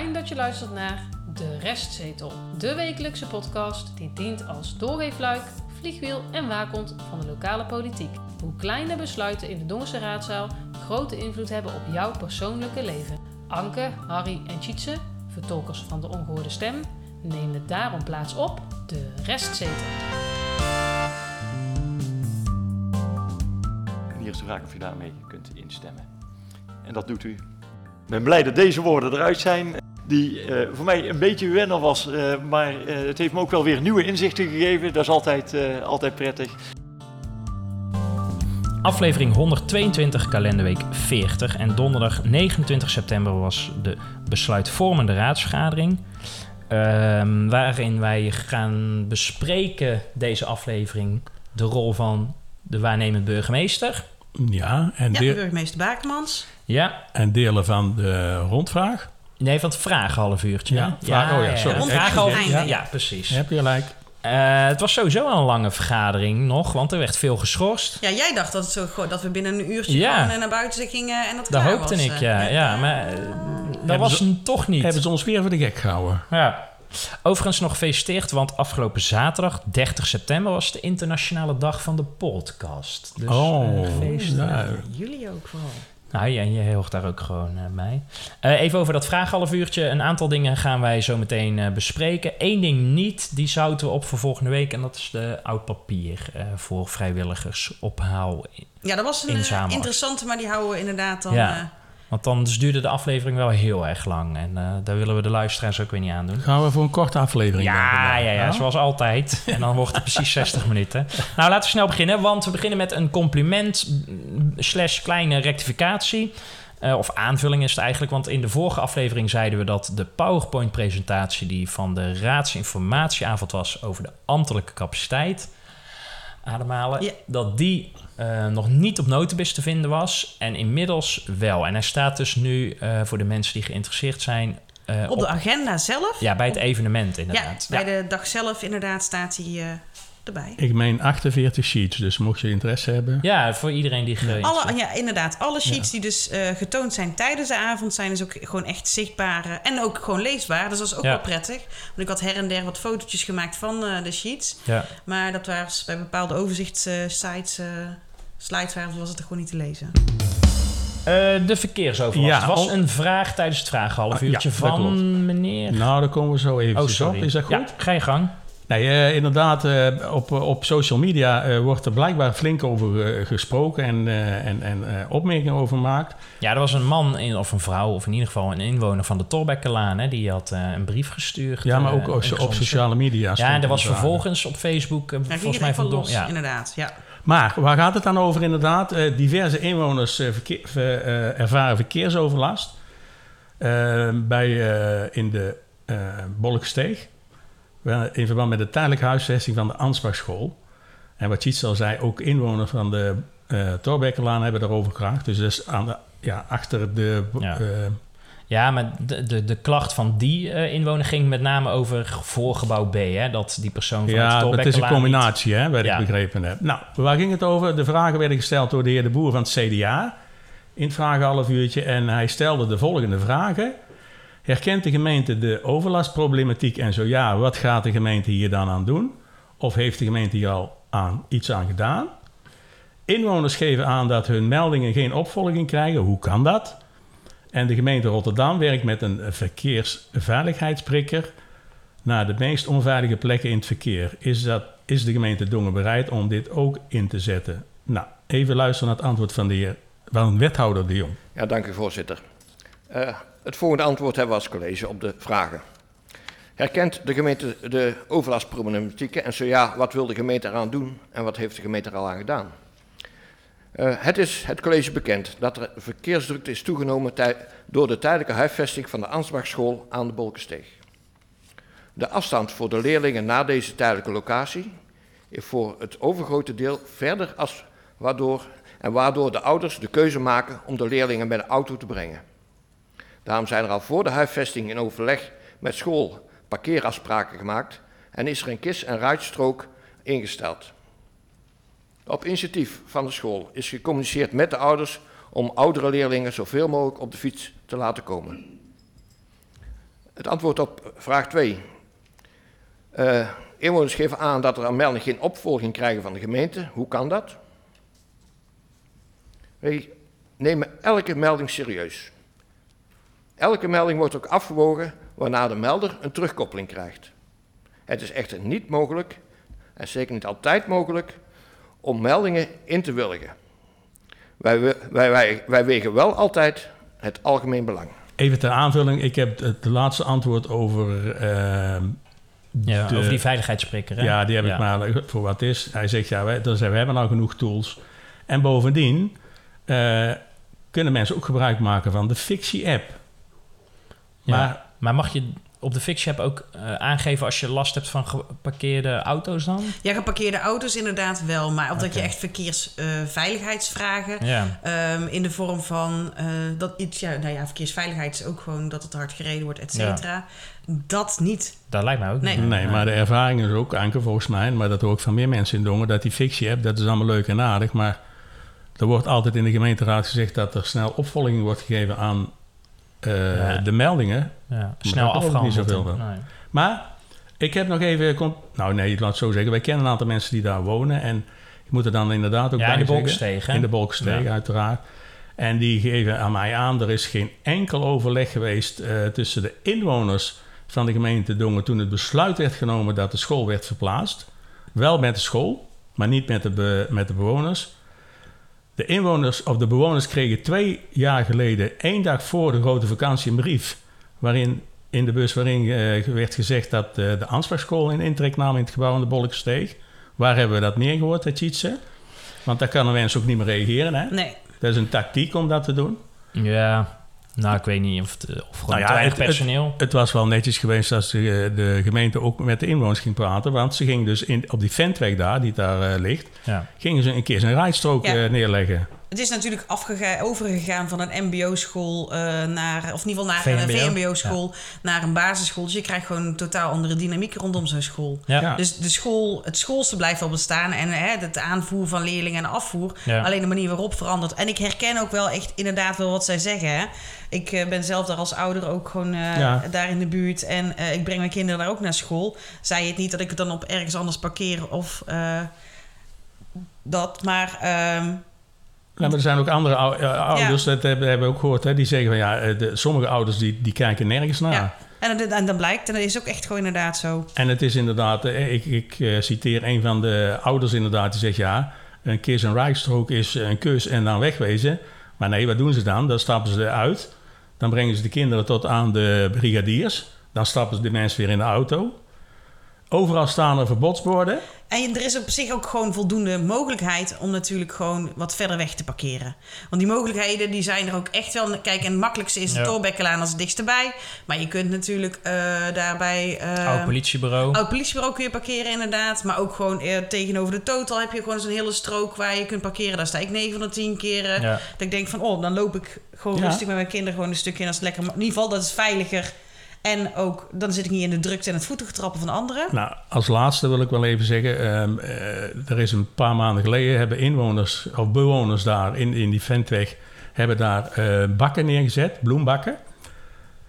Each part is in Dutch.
Dat je luistert naar De Restzetel, de wekelijkse podcast die dient als doorweefluik, vliegwiel en waakhond van de lokale politiek. Hoe kleine besluiten in de Dongense raadzaal grote invloed hebben op jouw persoonlijke leven. Anke, Harry en Tjitse, vertolkers van de ongehoorde stem, nemen daarom plaats op De Restzetel. En hier is de vraag of je daarmee kunt instemmen. En dat doet u. Ik ben blij dat deze woorden eruit zijn, die eh, voor mij een beetje wennen was, eh, maar eh, het heeft me ook wel weer nieuwe inzichten gegeven. Dat is altijd, eh, altijd prettig. Aflevering 122, kalenderweek 40. En donderdag 29 september was de besluitvormende raadsvergadering. ehm, waarin wij gaan bespreken deze aflevering de rol van de waarnemend burgemeester. Ja, en, Ja, burgemeester Bakemans. Ja, en delen van de rondvraag. Nee, van het vragen half uurtje. Ja, vraag- oh ja, sorry. vragen half- ja, ja, precies. Heb je gelijk. Eh, het was sowieso al een lange vergadering nog, want er werd veel geschorst. Ja, jij dacht dat, het zo, dat we binnen een uurtje Ja. eh, naar buiten gingen en dat klaar hoopte was, ik, eh. ja. ja maar eh, dat was ze- hem toch niet. Hebben ze ons weer voor de gek gehouden? Ja. Overigens nog gefeliciteerd, want afgelopen zaterdag, 30 september, was de internationale dag van de podcast. Dus, oh, eh, gefeliciteerd. ja. Jullie ook vooral. Nou, en je hoort daar ook gewoon eh, bij. Eh, even over dat vraaghalf uurtje. Een aantal dingen gaan wij zo meteen eh, bespreken. Eén ding niet, die zouten we op voor volgende week. En dat is de oud papier voor vrijwilligers ophaal. Ja, dat was een interessante, maar die houden we inderdaad dan... Ja. Want anders duurde de aflevering wel heel erg lang. En eh, daar willen we de luisteraars ook weer niet aan doen. Gaan we voor een korte aflevering dan Ja, ja, ja, zoals altijd. En dan wordt het precies 60 minuten. Nou, laten we snel beginnen, want we beginnen met een compliment mm, slash kleine rectificatie. Eh, of aanvulling is het eigenlijk, want in de vorige aflevering zeiden we dat de PowerPoint-presentatie die van de raadsinformatieavond was over de ambtelijke capaciteit ademhalen, Ja. dat die eh, nog niet op Notibis te vinden was en inmiddels wel. En hij staat dus nu eh, voor de mensen die geïnteresseerd zijn eh, op de agenda zelf. ja, bij het Op- evenement ja, inderdaad. bij de dag zelf inderdaad staat hij eh, erbij. Ik meen 48 sheets, dus mocht je interesse hebben. Ja, voor iedereen die ge... Alle, ja, inderdaad. Alle sheets die dus eh, getoond zijn tijdens de avond zijn dus ook gewoon echt zichtbaar en ook gewoon leesbaar. Dus dat is ook Ja. wel prettig. Want ik had her en der wat fotootjes gemaakt van eh, de sheets. Ja. Maar dat was bij bepaalde overzichtssites, eh slides waren, was het er gewoon niet te lezen. Eh, de verkeersoverlast Ja, was al- een vraag tijdens het vragenhalf Ah, ja, uurtje dat van klopt. meneer... Nou, daar komen we zo oh, even op. sorry. Is dat goed? Ja, ga je gang. Nee, eh, inderdaad, eh, op, op social media eh, wordt er blijkbaar flink over eh, gesproken en, eh, en, en eh, opmerkingen over gemaakt. Ja, er was een man in, of een vrouw, of in ieder geval een inwoner van de Torbekkelaan. Hè, die had eh, een brief gestuurd. Ja, maar ook op, sociale media. Ja, en er was vragen. vervolgens op Facebook, volgens mij van... los, ja. inderdaad. Ja. Maar waar gaat het dan over inderdaad? Eh, diverse inwoners eh, verkeer- eh, ervaren verkeersoverlast bij, in de Bolksteeg. In verband met de tijdelijke huisvesting van de Ansbachschool. En wat Tjits al zei, ook inwoners van de Torbekkelaan hebben daarover gevraagd. Dus dat is aan de, ja, achter de... Ja. Ja, maar de, de, de klacht van die eh, inwoner ging met name over voorgebouw B. Hè, dat die persoon van ja, het het is een combinatie, hè, wat Ja. ik begrepen heb. Nou, waar ging het over? De vragen werden gesteld door de heer De Boer van het CDA in het vragenhalf uurtje. En hij stelde de volgende vragen. Herkent de gemeente de overlastproblematiek en zo ja, wat gaat de gemeente hier dan aan doen? Of heeft de gemeente hier al aan, iets aan gedaan? Inwoners geven aan dat hun meldingen geen opvolging krijgen. Hoe kan dat? En de gemeente Rotterdam werkt met een verkeersveiligheidsprikker naar de meest onveilige plekken in het verkeer. Is, dat, is de gemeente Dongen bereid om dit ook in te zetten? Nou, even luisteren naar het antwoord van de heer, van wethouder De Jong. Ja, dank u voorzitter. Eh, het volgende antwoord hebben we als college op de vragen. Herkent de gemeente de overlastproblematieken en zo ja, wat wil de gemeente eraan doen en wat heeft de gemeente er al aan gedaan? Eh, het is het college bekend dat er verkeersdrukte is toegenomen door de tijdelijke huisvesting van de Ansbachschool aan de Bolkensteeg. De afstand voor de leerlingen naar deze tijdelijke locatie is voor het overgrote deel verder als waardoor, en waardoor de ouders de keuze maken om de leerlingen met een auto te brengen. Daarom zijn er al voor de huisvesting in overleg met school parkeerafspraken gemaakt en is er een kis- en ruitstrook ingesteld. Op initiatief van de school is gecommuniceerd met de ouders om oudere leerlingen zoveel mogelijk op de fiets te laten komen. Het antwoord op vraag 2. Eh, inwoners geven aan dat er aan melding geen opvolging krijgen van de gemeente. Hoe kan dat? Wij nemen elke melding serieus. Elke melding wordt ook afgewogen waarna de melder een terugkoppeling krijgt. Het is echter niet mogelijk, en zeker niet altijd mogelijk, om meldingen in te willigen. Wij, wij, wij, wij wegen wel altijd het algemeen belang. Even ter aanvulling, ik heb het laatste antwoord over... ehm, Ja, de- over die veiligheidsspreker. Hè? Ja, die heb ik maar voor wat het is. Hij zegt, ja, wij, dan zeggen, we hebben al genoeg tools. En bovendien eh, kunnen mensen ook gebruik maken van de Fictie-app. Ja. Maar Maar mag je op de Fix-app ook eh, aangeven als je last hebt van geparkeerde auto's dan? Ja, geparkeerde auto's inderdaad wel. Maar of dat je echt verkeersveiligheidsvragen... Ja. ehm, in de vorm van eh, dat iets... Ja, nou ja, verkeersveiligheid is ook gewoon dat het hard gereden wordt, et cetera. Dat niet. Dat lijkt mij ook Nee. niet. Nee, maar de ervaring is ook, Anke, volgens mij, maar dat hoor ik van meer mensen in Dongen, dat die fictie-app, dat is allemaal leuk en aardig, maar er wordt altijd in de gemeenteraad gezegd dat er snel opvolging wordt gegeven aan eh, Ja. de meldingen. Ja, snel ook niet afgehandeld. zoveel. Nee. Maar ik heb nog even, nou nee, laat het zo zeggen, wij kennen een aantal mensen die daar wonen en ik moet er dan inderdaad ook Ja, bij in de hè? In de uiteraard. En die geven aan mij aan, er is geen enkel overleg geweest eh, tussen de inwoners van de gemeente Dongen toen het besluit werd genomen dat de school werd verplaatst. Wel met de school, maar niet met de, be- met de bewoners. De inwoners of de bewoners kregen twee jaar geleden, één dag voor de grote vakantie, een brief waarin in de bus waarin eh, werd gezegd dat eh, de aanspraakschool in intrek nam in het gebouw aan de Bolkensteeg. Waar hebben we dat meer gehoord, het Tjitse? Want daar kan een mens ook niet meer reageren. Hè? Nee. Dat is een tactiek om dat te doen. Ja, nou, ik weet niet of, het, of gewoon Nou ja, te weinig het- personeel. Het was wel netjes geweest als de, de gemeente ook met de inwoners ging praten. Want ze gingen dus in, op die ventweg daar, die daar eh, ligt, ja. gingen ze een keer zijn rijstrook Ja. eh, neerleggen. Het is natuurlijk overgegaan van een mbo-school eh, naar... of in ieder geval naar een VMBO. VMBO-school naar een basisschool. Dus je krijgt gewoon een totaal andere dynamiek rondom zo'n school. Ja. Ja. Dus de school, het schoolste blijft wel bestaan. En hè, het aanvoer van leerlingen en afvoer. Ja. Alleen de manier waarop verandert. En ik herken ook wel echt inderdaad wel wat zij zeggen. Hè. Ik eh, ben zelf daar als ouder ook gewoon eh, Ja. daar in de buurt. En eh, ik breng mijn kinderen daar ook naar school. Zij het niet dat ik het dan op ergens anders parkeer of eh, dat. Maar ehm, Ja, maar er zijn ook andere eh, ouders, dat hebben, we ook gehoord, hè, die zeggen van ja, eh, de, sommige ouders die, die kijken nergens naar. ja. En, dat- en dan blijkt, en dat is ook echt gewoon inderdaad zo. En het is inderdaad, eh, ik, ik citeer een van de ouders inderdaad, die zegt ja, een keer zijn rijstrook is een kus en dan wegwezen. Maar nee, wat doen ze dan? Dan stappen ze eruit. Dan brengen ze de kinderen tot aan de brigadiers. Dan stappen ze de mensen weer in de auto. Overal staan er verbodsborden. En er is op zich ook gewoon voldoende mogelijkheid om natuurlijk gewoon wat verder weg te parkeren. Want die mogelijkheden die zijn er ook echt wel. Kijk, en het makkelijkste is de Ja. Torbekkelaan als het dichtst erbij. Maar je kunt natuurlijk eh, daarbij... eh, Oud politiebureau. Oud politiebureau kun je parkeren inderdaad. Maar ook gewoon eh, tegenover de Total heb je gewoon zo'n hele strook waar je kunt parkeren. Daar sta ik 9 van de 10 keer. eh, Ja. Dat ik denk van, oh, dan loop ik gewoon Ja. rustig met mijn kinderen gewoon een stukje. En dat is lekker. In ieder geval, dat is veiliger. En ook, dan zit ik niet in de drukte en het voetengetrappen van anderen. Nou, als laatste wil ik wel even zeggen, ehm, eh, er is een paar maanden geleden hebben inwoners of bewoners daar in, in die ventweg hebben daar eh, bakken neergezet, bloembakken,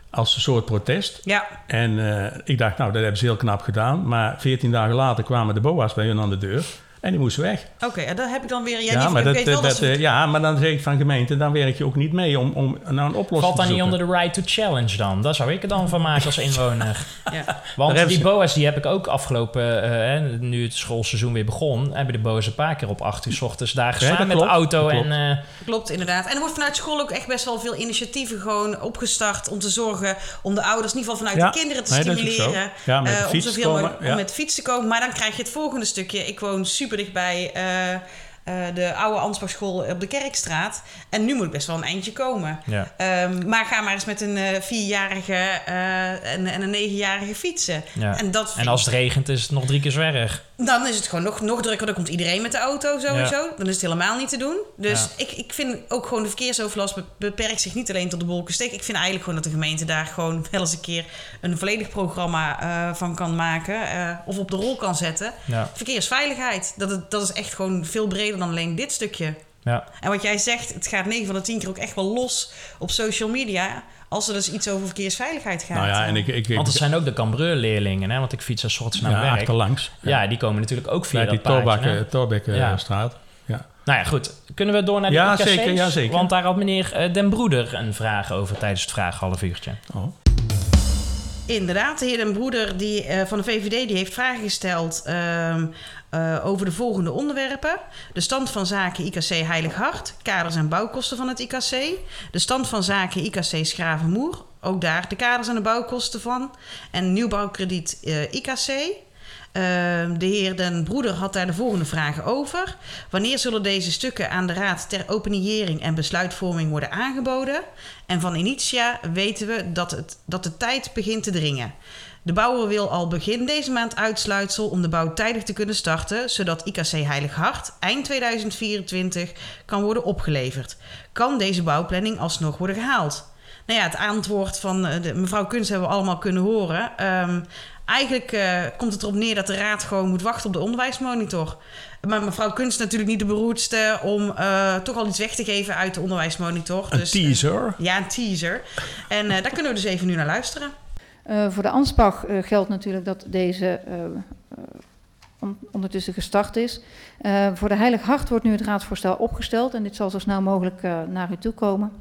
als een soort protest. Ja, En eh, ik dacht, nou, dat hebben ze heel knap gedaan. Maar 14 dagen later kwamen de boa's bij hun aan de deur en die moesten weg. oké. en dat heb ik dan weer... Ja, Ja, maar dat, dat, ja, maar dan zeg ik van gemeente, dan werk je ook niet mee om, om naar een oplossing Valt dan te niet zoeken. onder de right to challenge dan? Daar zou ik er dan van maken als inwoner. ja. Want die ze- boa's die heb ik ook afgelopen, eh, hè, nu het schoolseizoen weer begon, hebben de boa's een paar keer op 8 uur 's ochtends daar gestaan met de klopt, auto. dat En, klopt. eh, Klopt, inderdaad. En er wordt vanuit school ook echt best wel veel initiatieven gewoon opgestart om te zorgen om de ouders in ieder geval vanuit Ja, de kinderen te nee, stimuleren. Ja, met de eh, om zoveel mogelijk- met de fiets te komen. Maar dan krijg je het volgende stukje. Ik woon super dichtbij eh, eh, de oude Ansbachschool op de Kerkstraat. En nu moet ik best wel een eindje komen. ja. Ehm, maar ga maar eens met een eh, vierjarige eh, en, en een negenjarige fietsen. Ja. En, dat En als het regent is het nog drie keer zo erg. dan is het gewoon nog, nog drukker. Dan komt iedereen met de auto sowieso. Dan is het helemaal niet te doen. Dus ik, ik vind ook gewoon de verkeersoverlast be- beperkt zich niet alleen tot de Bolkensteek. Ik vind eigenlijk gewoon dat de gemeente daar gewoon wel eens een keer een volledig programma van kan maken. of op de rol kan zetten. Verkeersveiligheid. Dat, het, dat is echt gewoon veel breder dan alleen dit stukje. Ja. En wat jij zegt, het gaat 9 van de 10 keer ook echt wel los op social media. Als er dus iets over verkeersveiligheid gaat. Nou ja, en ik... ik, ik Want het zijn ook de Cambreur-leerlingen, hè? Want ik fiets als soort naar ja, werk. achterlangs. Ja, die komen natuurlijk ook via dat die Torbakken- hè? Torbekkenstraat. Ja. Nou ja, goed. Kunnen we door naar de Ja, zeker, ja, zeker. Want daar had meneer eh, Den Broeder een vraag over tijdens het vraaghalf uurtje. Oh. Inderdaad, de heer Den Broeder die, eh, van de VVD die heeft vragen gesteld ehm, eh, over de volgende onderwerpen. De stand van zaken IKC Heilig Hart, kaders en bouwkosten van het IKC. De stand van zaken IKC Schravenmoer, ook daar de kaders en de bouwkosten van. En nieuwbouwkrediet eh, IKC. Ehm, de heer Den Broeder had daar de volgende vragen over. Wanneer zullen deze stukken aan de Raad ter opiniëring en besluitvorming worden aangeboden? En van Initia weten we dat, het, dat de tijd begint te dringen. De bouwer wil al begin deze maand uitsluitsel om de bouw tijdig te kunnen starten, zodat IKC Heilig Hart eind 2024 kan worden opgeleverd. Kan deze bouwplanning alsnog worden gehaald? Nou ja, het antwoord van eh, de, mevrouw Kunst hebben we allemaal kunnen horen. Ehm, eigenlijk eh, komt het erop neer dat de raad gewoon moet wachten op de onderwijsmonitor. Maar mevrouw Kunst is natuurlijk niet de beroerdste om eh, toch al iets weg te geven uit de onderwijsmonitor. Een Dus, teaser. ja, een teaser. En daar kunnen we dus even nu naar luisteren. Uh, voor de Anspach uh, geldt natuurlijk dat deze on ondertussen gestart is. voor de Heilig Hart wordt nu het raadsvoorstel opgesteld en dit zal zo snel mogelijk naar u toe komen.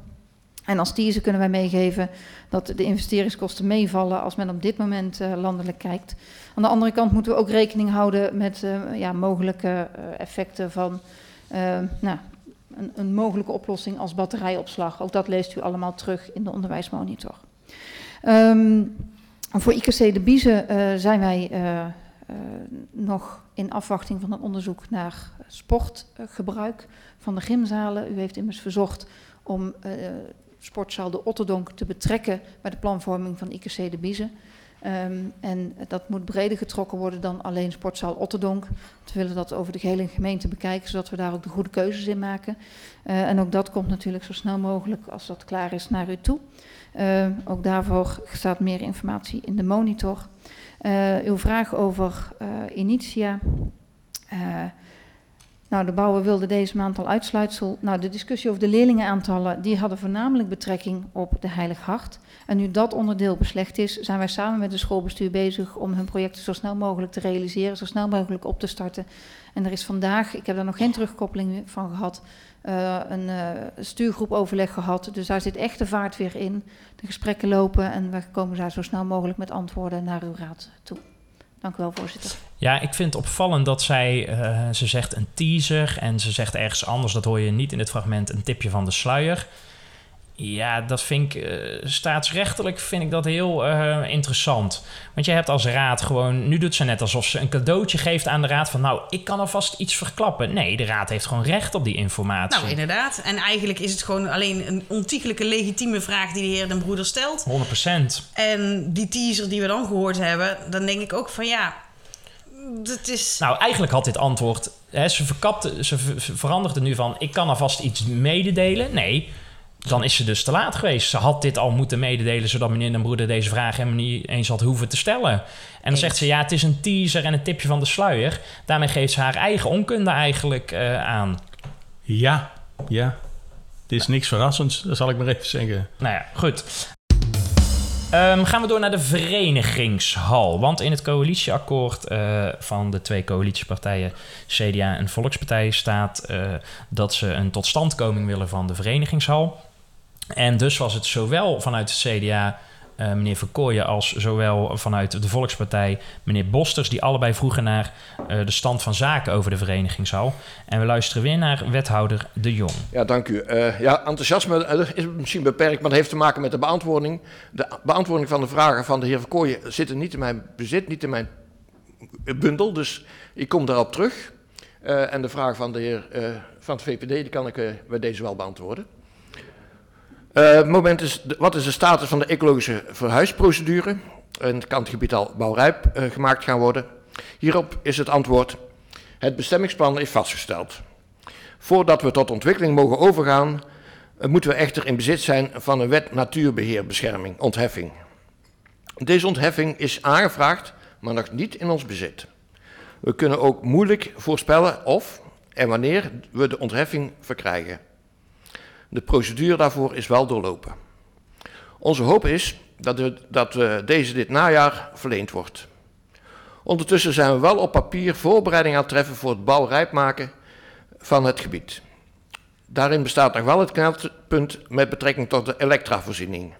En als teaser kunnen wij meegeven dat de investeringskosten meevallen als men op dit moment landelijk kijkt. Aan de andere kant moeten we ook rekening houden met ja, mogelijke effecten van nou, een, een mogelijke oplossing als batterijopslag. Ook dat leest u allemaal terug in de onderwijsmonitor. Um, voor IKC de Biezen uh, zijn wij uh, uh, nog in afwachting van een onderzoek naar sportgebruik van de gymzalen. U heeft immers verzocht om sportzaal de Otterdonk te betrekken bij de planvorming van IKC de Biezen. Um, en dat moet breder getrokken worden dan alleen sportzaal Otterdonk. We willen dat over de gehele gemeente bekijken, zodat we daar ook de goede keuzes in maken. en ook dat komt natuurlijk zo snel mogelijk, als dat klaar is, naar u toe. Uh, ook daarvoor staat meer informatie in de monitor. Uh, uw vraag over uh, Initia. Nou, de bouwer wilde deze maand al uitsluitsel. Nou, de discussie over de leerlingenaantallen, die hadden voornamelijk betrekking op de Heilig Hart. En nu dat onderdeel beslecht is, zijn wij samen met het schoolbestuur bezig om hun projecten zo snel mogelijk te realiseren, zo snel mogelijk op te starten. En er is vandaag, ik heb daar nog geen terugkoppeling van gehad, uh, een uh, stuurgroep overleg gehad. Dus daar zit echt de vaart weer in. De gesprekken lopen en we komen daar zo snel mogelijk met antwoorden naar uw raad toe. Dank u wel, voorzitter. Ja, ik vind het opvallend dat zij, uh, ze zegt een teaser en ze zegt ergens anders, dat hoor je niet in het fragment, een tipje van de sluier. Ja, dat vind ik uh, staatsrechtelijk vind ik dat heel uh, interessant. Want je hebt als raad gewoon, nu doet ze net alsof ze een cadeautje geeft aan de raad van, nou, ik kan alvast iets verklappen. Nee, de raad heeft gewoon recht op die informatie. Nou, inderdaad. En eigenlijk is het gewoon alleen een ontiegelijke legitieme vraag die de heer Den Broeder stelt. 100%. En die teaser die we dan gehoord hebben, dan denk ik ook van ja, dat is. Nou, eigenlijk had dit antwoord, hè, ze verkapte, ze veranderde nu van, ik kan alvast iets mededelen. Nee dan is ze dus te laat geweest. Ze had dit al moeten mededelen, zodat meneer Den Broeder deze vraag helemaal niet eens had hoeven te stellen. En dan zegt ze, ja, het is een teaser en een tipje van de sluier. Daarmee geeft ze haar eigen onkunde eigenlijk uh, aan. Ja, ja. Het is niks verrassends, dat zal ik maar even zeggen. Nou ja, goed. Um, gaan we door naar de verenigingshal. Want in het coalitieakkoord uh, van de twee coalitiepartijen, CDA en Volkspartij, staat uh, dat ze een totstandkoming willen van de verenigingshal. En dus was het zowel vanuit het CDA uh, meneer Verkooyen als zowel vanuit de Volkspartij meneer Bosters, die allebei vroegen naar uh, de stand van zaken over de verenigingshal. En we luisteren weer naar wethouder De Jong. Ja, dank u. Uh, ja, enthousiasme is misschien beperkt, maar dat heeft te maken met de beantwoording. De beantwoording van de vragen van de heer Verkooyen zitten niet in mijn bezit, niet in mijn bundel, dus ik kom daarop terug. en de vraag van de heer van het VPD, die kan ik bij deze wel beantwoorden. Uh, moment wat is de status van de ecologische verhuisprocedure? En kan het gebied al bouwrijp uh, gemaakt gaan worden. Hierop is het antwoord, het bestemmingsplan is vastgesteld. Voordat we tot ontwikkeling mogen overgaan, uh, moeten we echter in bezit zijn van een wet natuurbeheerbescherming, ontheffing. Deze ontheffing is aangevraagd, maar nog niet in ons bezit. We kunnen ook moeilijk voorspellen of en wanneer we de ontheffing verkrijgen. De procedure daarvoor is wel doorlopen. Onze hoop is dat, dat we deze dit najaar verleend wordt. Ondertussen zijn we wel op papier voorbereiding aan het treffen voor het bouwrijp maken van het gebied. Daarin bestaat nog wel het knelpunt met betrekking tot de elektravoorziening.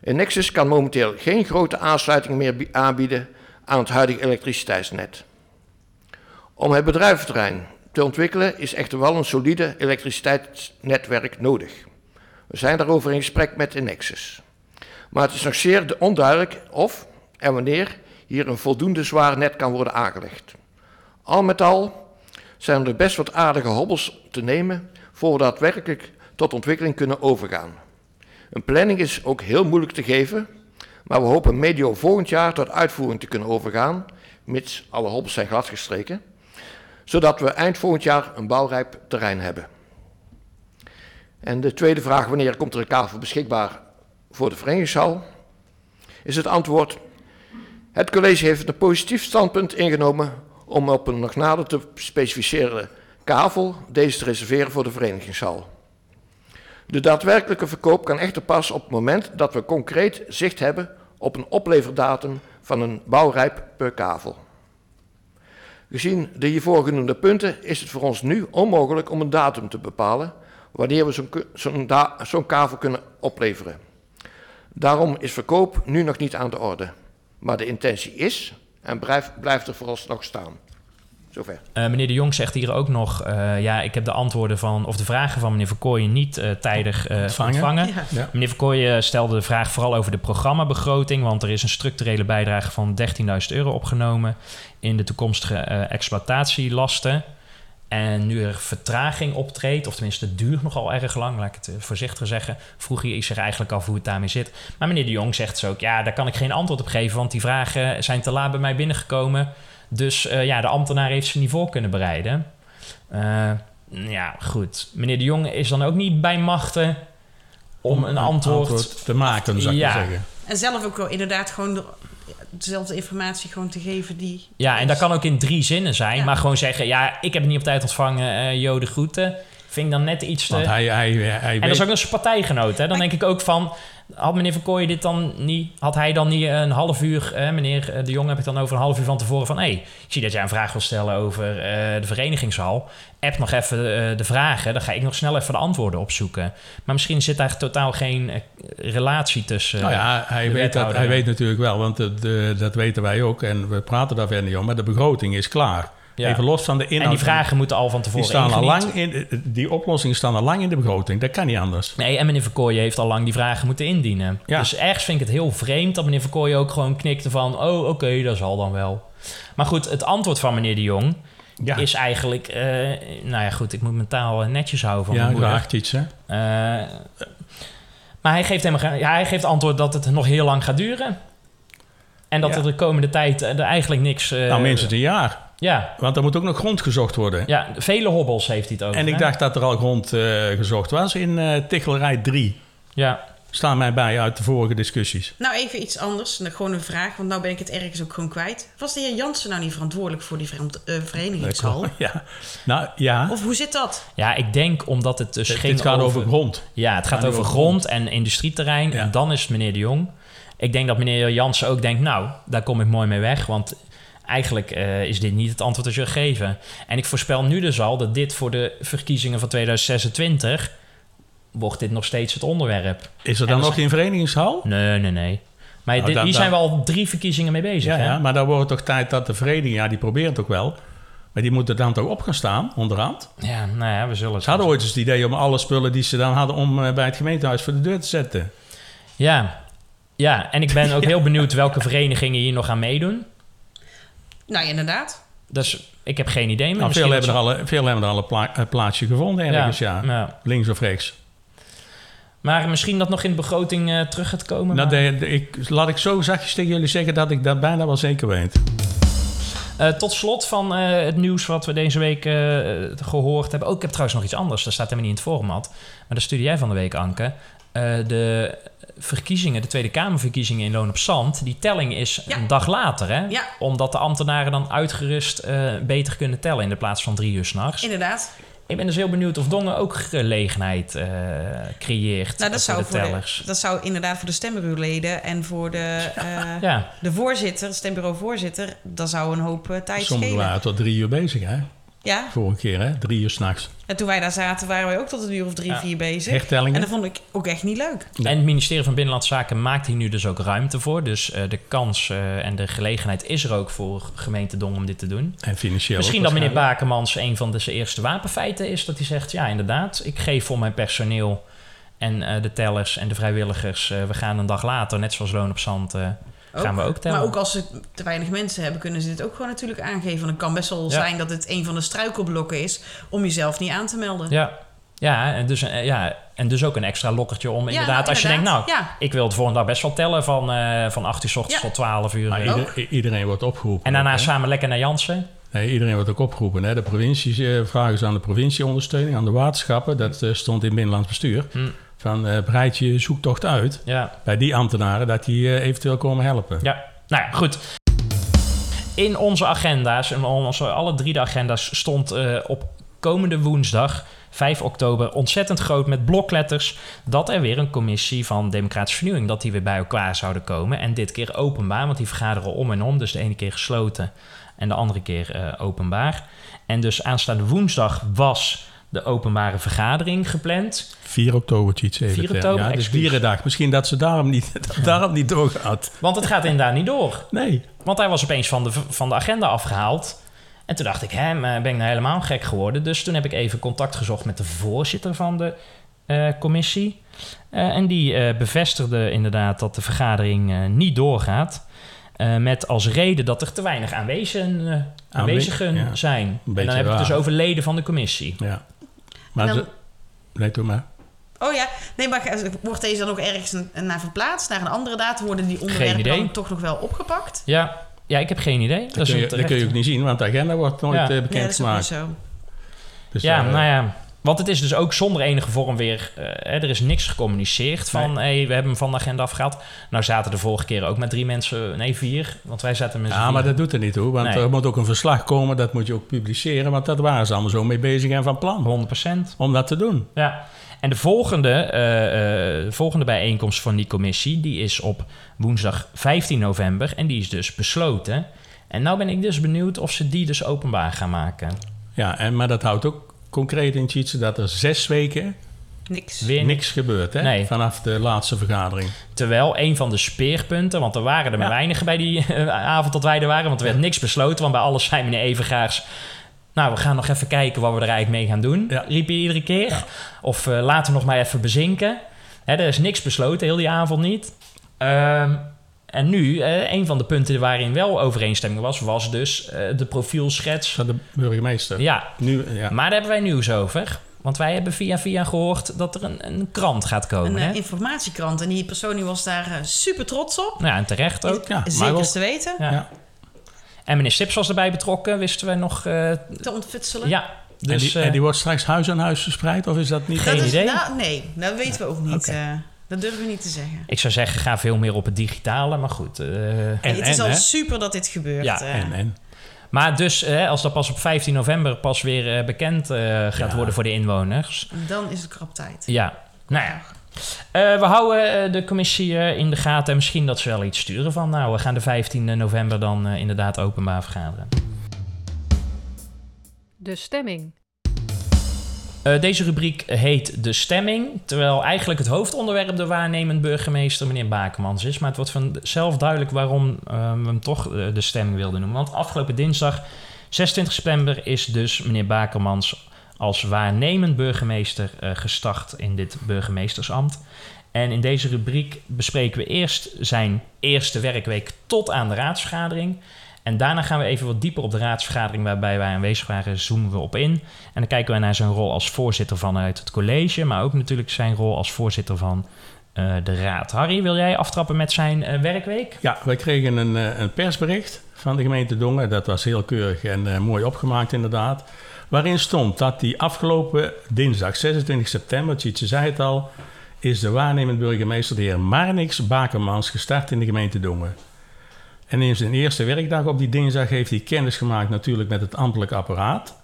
Een Nexus kan momenteel geen grote aansluiting meer aanbieden aan het huidige elektriciteitsnet. Om het bedrijventerrein te ontwikkelen is echter wel een solide elektriciteitsnetwerk nodig. We zijn daarover in gesprek met de Nexus. Maar het is nog zeer onduidelijk of en wanneer hier een voldoende zwaar net kan worden aangelegd. Al met al zijn er best wat aardige hobbels te nemen voor we daadwerkelijk tot ontwikkeling kunnen overgaan. Een planning is ook heel moeilijk te geven, maar we hopen medio volgend jaar tot uitvoering te kunnen overgaan, mits alle hobbels zijn gladgestreken, zodat we eind volgend jaar een bouwrijp terrein hebben. En de tweede vraag, wanneer komt er een kavel beschikbaar voor de verenigingshal? Is het antwoord, het college heeft een positief standpunt ingenomen om op een nog nader te specificeren kavel deze te reserveren voor de verenigingshal. De daadwerkelijke verkoop kan echter pas op het moment dat we concreet zicht hebben op een opleverdatum van een bouwrijp per kavel. Gezien de hiervoor genoemde punten is het voor ons nu onmogelijk om een datum te bepalen wanneer we zo'n zo zo kavel kunnen opleveren. Daarom is verkoop nu nog niet aan de orde. Maar de intentie is en blijft, blijft er vooralsnog staan. Zover. Uh, meneer De Jong zegt hier ook nog: uh, ja, ik heb de antwoorden van, of de vragen van meneer Verkooyen niet uh, tijdig ontvangen. ontvangen. Ja. Ja. Meneer Verkooyen stelde de vraag vooral over de programmabegroting, want er is een structurele bijdrage van 13.000 euro opgenomen in de toekomstige exploitatielasten. En nu er vertraging optreedt, of tenminste het duurt nogal erg lang, laat ik het voorzichtig zeggen, vroeg hij zich eigenlijk af hoe het daarmee zit. Maar meneer de Jong zegt zo ook, ja, daar kan ik geen antwoord op geven, want die vragen zijn te laat bij mij binnengekomen. Dus uh, ja, de ambtenaar heeft ze niet voor kunnen bereiden. Uh, ja, goed. Meneer de Jong is dan ook niet bij machten om, om een, een antwoord, antwoord, te maken, zou ik ja. zeggen. En zelf ook wel inderdaad gewoon dezelfde informatie gewoon te geven die... Ja, en dat kan ook in drie zinnen zijn. Ja. Maar gewoon zeggen, ja, ik heb het niet op tijd ontvangen, uh, Jode groeten. Vind ik dan net iets te... Want hij, hij, hij en dat is ook een partijgenoot, hè. Dan denk ik ook van had meneer Verkooyen dit dan niet, had hij dan niet een half uur, eh, meneer De Jong heb ik dan over een half uur van tevoren van, hé, hey, ik zie dat jij een vraag wil stellen over uh, de verenigingshal. App nog even uh, de vragen, dan ga ik nog snel even de antwoorden opzoeken. Maar misschien zit daar totaal geen relatie tussen. Nou ja, hij, weet, dat, hij weet natuurlijk wel, want de, de, dat weten wij ook en we praten daar verder niet om, maar de begroting is klaar. Ja. Even los van de inhoud. En die vragen moeten al van tevoren die staan al lang in, Die oplossingen staan al lang in de begroting. Dat kan niet anders. Nee, en meneer Verkooyen heeft al lang die vragen moeten indienen. Ja. Dus ergens vind ik het heel vreemd dat meneer Verkooyen ook gewoon knikte van... oh, oké, okay, dat zal dan wel. Maar goed, het antwoord van meneer de Jong... Ja. is eigenlijk... Uh, nou ja, goed, ik moet mijn taal netjes houden van ja, mijn iets, hè? Uh, maar hij geeft, ja, hij geeft antwoord dat het nog heel lang gaat duren. En dat ja. er de komende tijd er eigenlijk niks... Uh, nou, minstens een jaar. Ja. Want er moet ook nog grond gezocht worden. Ja, vele hobbels heeft hij het over. En ik hè? dacht dat er al grond uh, gezocht was in uh, Tichelerij 3. Ja. Staan mij bij uit de vorige discussies. Nou, even iets anders. Gewoon een vraag, want nou ben ik het ergens ook gewoon kwijt. Was de heer Jansen nou niet verantwoordelijk voor die uh, verenigingshal? Ja. Nou, ja. Of hoe zit dat? Ja, ik denk omdat het dus het, ging Het gaat over, grond. Ja, het gaat over grond, en industrieterrein. Ja. En dan is het meneer de Jong. Ik denk dat meneer Jansen ook denkt, nou, daar kom ik mooi mee weg. Want eigenlijk uh, is dit niet het antwoord dat je geven. En ik voorspel nu dus al dat dit voor de verkiezingen van 2026 wordt dit nog steeds het onderwerp. Is er dan nog geen verenigingshal? Nee, nee, nee. Maar nou, dit, dan, hier zijn we al drie verkiezingen mee bezig. Ja, hè? ja maar dan wordt het toch tijd dat de vereniging, ja, die probeert het ook wel. Maar die moeten dan toch op gaan staan, onderhand? Ja, nou ja, we zullen... Ze hadden ooit eens het idee om alle spullen die ze dan hadden... om uh, bij het gemeentehuis voor de deur te zetten. Ja, ja en ik ben ook heel benieuwd welke verenigingen hier nog aan meedoen. Nou, inderdaad. Dus ik heb geen idee meer. Nou, veel, hebben er al, veel hebben er al een pla plaatsje gevonden ergens, ja. ja. ja. Links of rechts. Maar misschien dat nog in de begroting uh, terug gaat komen. Nou, de, de, ik, laat ik zo zachtjes tegen jullie zeggen dat ik dat bijna wel zeker weet. Eh, tot slot van eh, het nieuws wat we deze week eh, gehoord hebben. Ook, ik heb trouwens nog iets anders. Dat staat helemaal niet in het format. Maar dat stuurde jij van de week, Anke. Eh, de verkiezingen, de Tweede Kamerverkiezingen in Loon op Zand... die telling is Ja. een dag later, hè? Ja. Omdat de ambtenaren dan uitgerust eh, beter kunnen tellen... in de plaats van drie uur s'nachts. Inderdaad. Ik ben dus heel benieuwd of Dongen ook gelegenheid eh, creëert Nou, dat voor zou, de voor de, tellers. dat zou inderdaad voor de stembureauleden en voor de, eh, Ja, de voorzitter, stembureauvoorzitter, dat zou een hoop tijd Sommigen schelen. waren tot drie uur bezig, hè? Ja, Vorige keer, hè? Drie uur s'nachts. en toen wij daar zaten waren wij ook tot een uur of drie, Ja. vier bezig. En Hertellingen. dat vond ik ook echt niet leuk. Ja. En het ministerie van Binnenlandse Zaken maakt hier nu dus ook ruimte voor. Dus eh, de kans eh, en de gelegenheid is er ook voor gemeente Dongen om dit te doen. En financieel Misschien ook dat meneer. Bakemans een van de zijn eerste wapenfeiten is. Dat hij zegt, ja inderdaad, ik geef voor mijn personeel en eh, de tellers en de vrijwilligers... eh, we gaan een dag later, net zoals Loon op Zand, gaan we ook tellen. Maar ook als ze te weinig mensen hebben, kunnen ze dit ook gewoon natuurlijk aangeven. Want het kan best wel Ja. zijn dat het een van de struikelblokken is om jezelf niet aan te melden. Ja, ja, en dus, eh, ja, en dus ook een extra lokkertje om Ja, inderdaad... nou, als je denkt, nou. Ja. ik wil het volgende dag best wel tellen van, eh, van 8 uur s ochtends Ja. tot 12 uur. Maar ieder- i- iedereen wordt opgeroepen. en daarna ook, samen lekker naar Jansen. Nee, iedereen wordt ook opgeroepen. Hè? De provincies eh, vragen ze aan de provincie ondersteuning, aan de waterschappen. Dat stond in Binnenlands Bestuur. Hm. Van eh breid je zoektocht uit Ja, bij die ambtenaren dat die eh, eventueel komen helpen. Ja, nou ja, goed. In onze agenda's, in onze, alle drie de agenda's, stond eh, op komende woensdag, 5 oktober, ontzettend groot met blokletters dat er weer een commissie van Democratische Vernieuwing, dat die weer bij elkaar zouden komen. En dit keer openbaar, want die vergaderen om en om. Dus de ene keer gesloten en de andere keer openbaar. En dus aanstaande woensdag was de openbare vergadering gepland. 4 oktober, iets even. 4 ter- oktober, Ja, dus dierendag. Misschien dat ze daarom niet, dat daarom niet doorgaat. Want het gaat inderdaad niet door. Nee. Want hij was opeens van de, van de agenda afgehaald. En toen dacht ik, hè, ben ik nou helemaal gek geworden? Dus toen heb ik even contact gezocht met de voorzitter van de eh, commissie. Eh, en die eh, bevestigde inderdaad dat de vergadering niet doorgaat. Met als reden dat er te weinig aanwezigen, aanwezigen ja. zijn. En dan heb ik het dus over leden van de commissie. Ja. Maar dan- ze- nee, doe maar. Oh ja, nee, maar wordt deze dan ook ergens naar verplaatst, naar een andere datum? Worden die onderwerpen dan toch nog wel opgepakt? Ja, ja ik heb geen idee. Dat, kun je, dat kun je ook niet zien, want de agenda wordt nooit Ja. eh, Ja, dat bekend is ook zo. Dus, Ja, eh, nou ja. Want het is dus ook zonder enige vorm weer... eh, hè, er is niks gecommuniceerd van... hey, we hebben hem van de agenda afgehaald. Nou zaten de vorige keer ook met drie mensen... Nee, vier. Want wij zaten met Ja, maar dat doet er niet toe, want Nee. er moet ook een verslag komen, dat moet je ook publiceren, want dat waren ze allemaal zo mee bezig en van plan 100% om dat te doen. Ja. En de volgende, eh, eh, volgende bijeenkomst van die commissie... die is op woensdag 15 november. En die is dus besloten. En nou ben ik dus benieuwd of ze die dus openbaar gaan maken. Ja, en, maar dat houdt ook concreet in Tjitse dat er zes weken Niks. Weer niks gebeurt, hè? Nee. Vanaf de laatste vergadering. Terwijl een van de speerpunten, want er waren er maar Ja. weinigen bij die eh, avond dat wij er waren, want er werd niks besloten. Want bij alles zei meneer Evengaars, nou we gaan nog even kijken wat we er eigenlijk mee gaan doen, Ja. riep hij iedere keer. Of eh, laten we nog maar even bezinken. Hè, er is niks besloten, heel die avond niet. Ehm, en nu, eh, een van de punten waarin wel overeenstemming was, was dus eh, de profielschets. Van de burgemeester. Ja, Nu, ja. maar daar hebben wij nieuws over. Want wij hebben via via gehoord dat er een, een krant gaat komen. Een hè? eh, informatiekrant. En die persoon die was daar super trots op. Nou ja, en terecht ook. Ja, Zeker ook- te weten. Ja. Ja. En meneer Stips was erbij betrokken, wisten we nog. eh, Te ontfutselen. ja, en, dus. die, en die wordt straks huis aan huis verspreid, of is dat niet? Geen dat is, idee. Nou, nee, dat weten we ook niet. Eh, dat durven we niet te zeggen. ik zou zeggen, ga veel meer op het digitale, maar goed. eh, En, het is en, al hè? super dat dit gebeurt. Ja, eh. En, en. maar dus, eh, als dat pas op 15 november pas weer eh, bekend eh, gaat Ja. worden voor de inwoners. Dan is het krap tijd. Ja, nou ja. Eh, we houden de commissie in de gaten en misschien dat ze wel iets sturen van. Nou, we gaan de 15 november dan inderdaad openbaar vergaderen. De stemming. Eh, deze rubriek heet De Stemming. Terwijl eigenlijk het hoofdonderwerp de waarnemend burgemeester, meneer Bakemans, is. Maar het wordt vanzelf duidelijk waarom eh, we hem toch eh, de stemming wilden noemen. Want afgelopen dinsdag, 26 september, is dus meneer Bakemans als waarnemend burgemeester eh, gestart in dit burgemeestersambt. En in deze rubriek bespreken we eerst zijn eerste werkweek tot aan de raadsvergadering. En daarna gaan we even wat dieper op de raadsvergadering waarbij wij aanwezig waren, zoomen we op in. En dan kijken we naar zijn rol als voorzitter vanuit het college, maar ook natuurlijk zijn rol als voorzitter van eh, de raad. Harry, wil jij aftrappen met zijn eh, werkweek? Ja, wij kregen een, eh, een persbericht van de gemeente Dongen. Dat was heel keurig en eh, mooi opgemaakt inderdaad. Waarin stond dat die afgelopen dinsdag, 26 september, Tjitse zei het al... is de waarnemend burgemeester, de heer Marnix Bakermans, gestart in de gemeente Dongen. En in zijn eerste werkdag op die dinsdag heeft hij kennis gemaakt natuurlijk met het ambtelijk apparaat.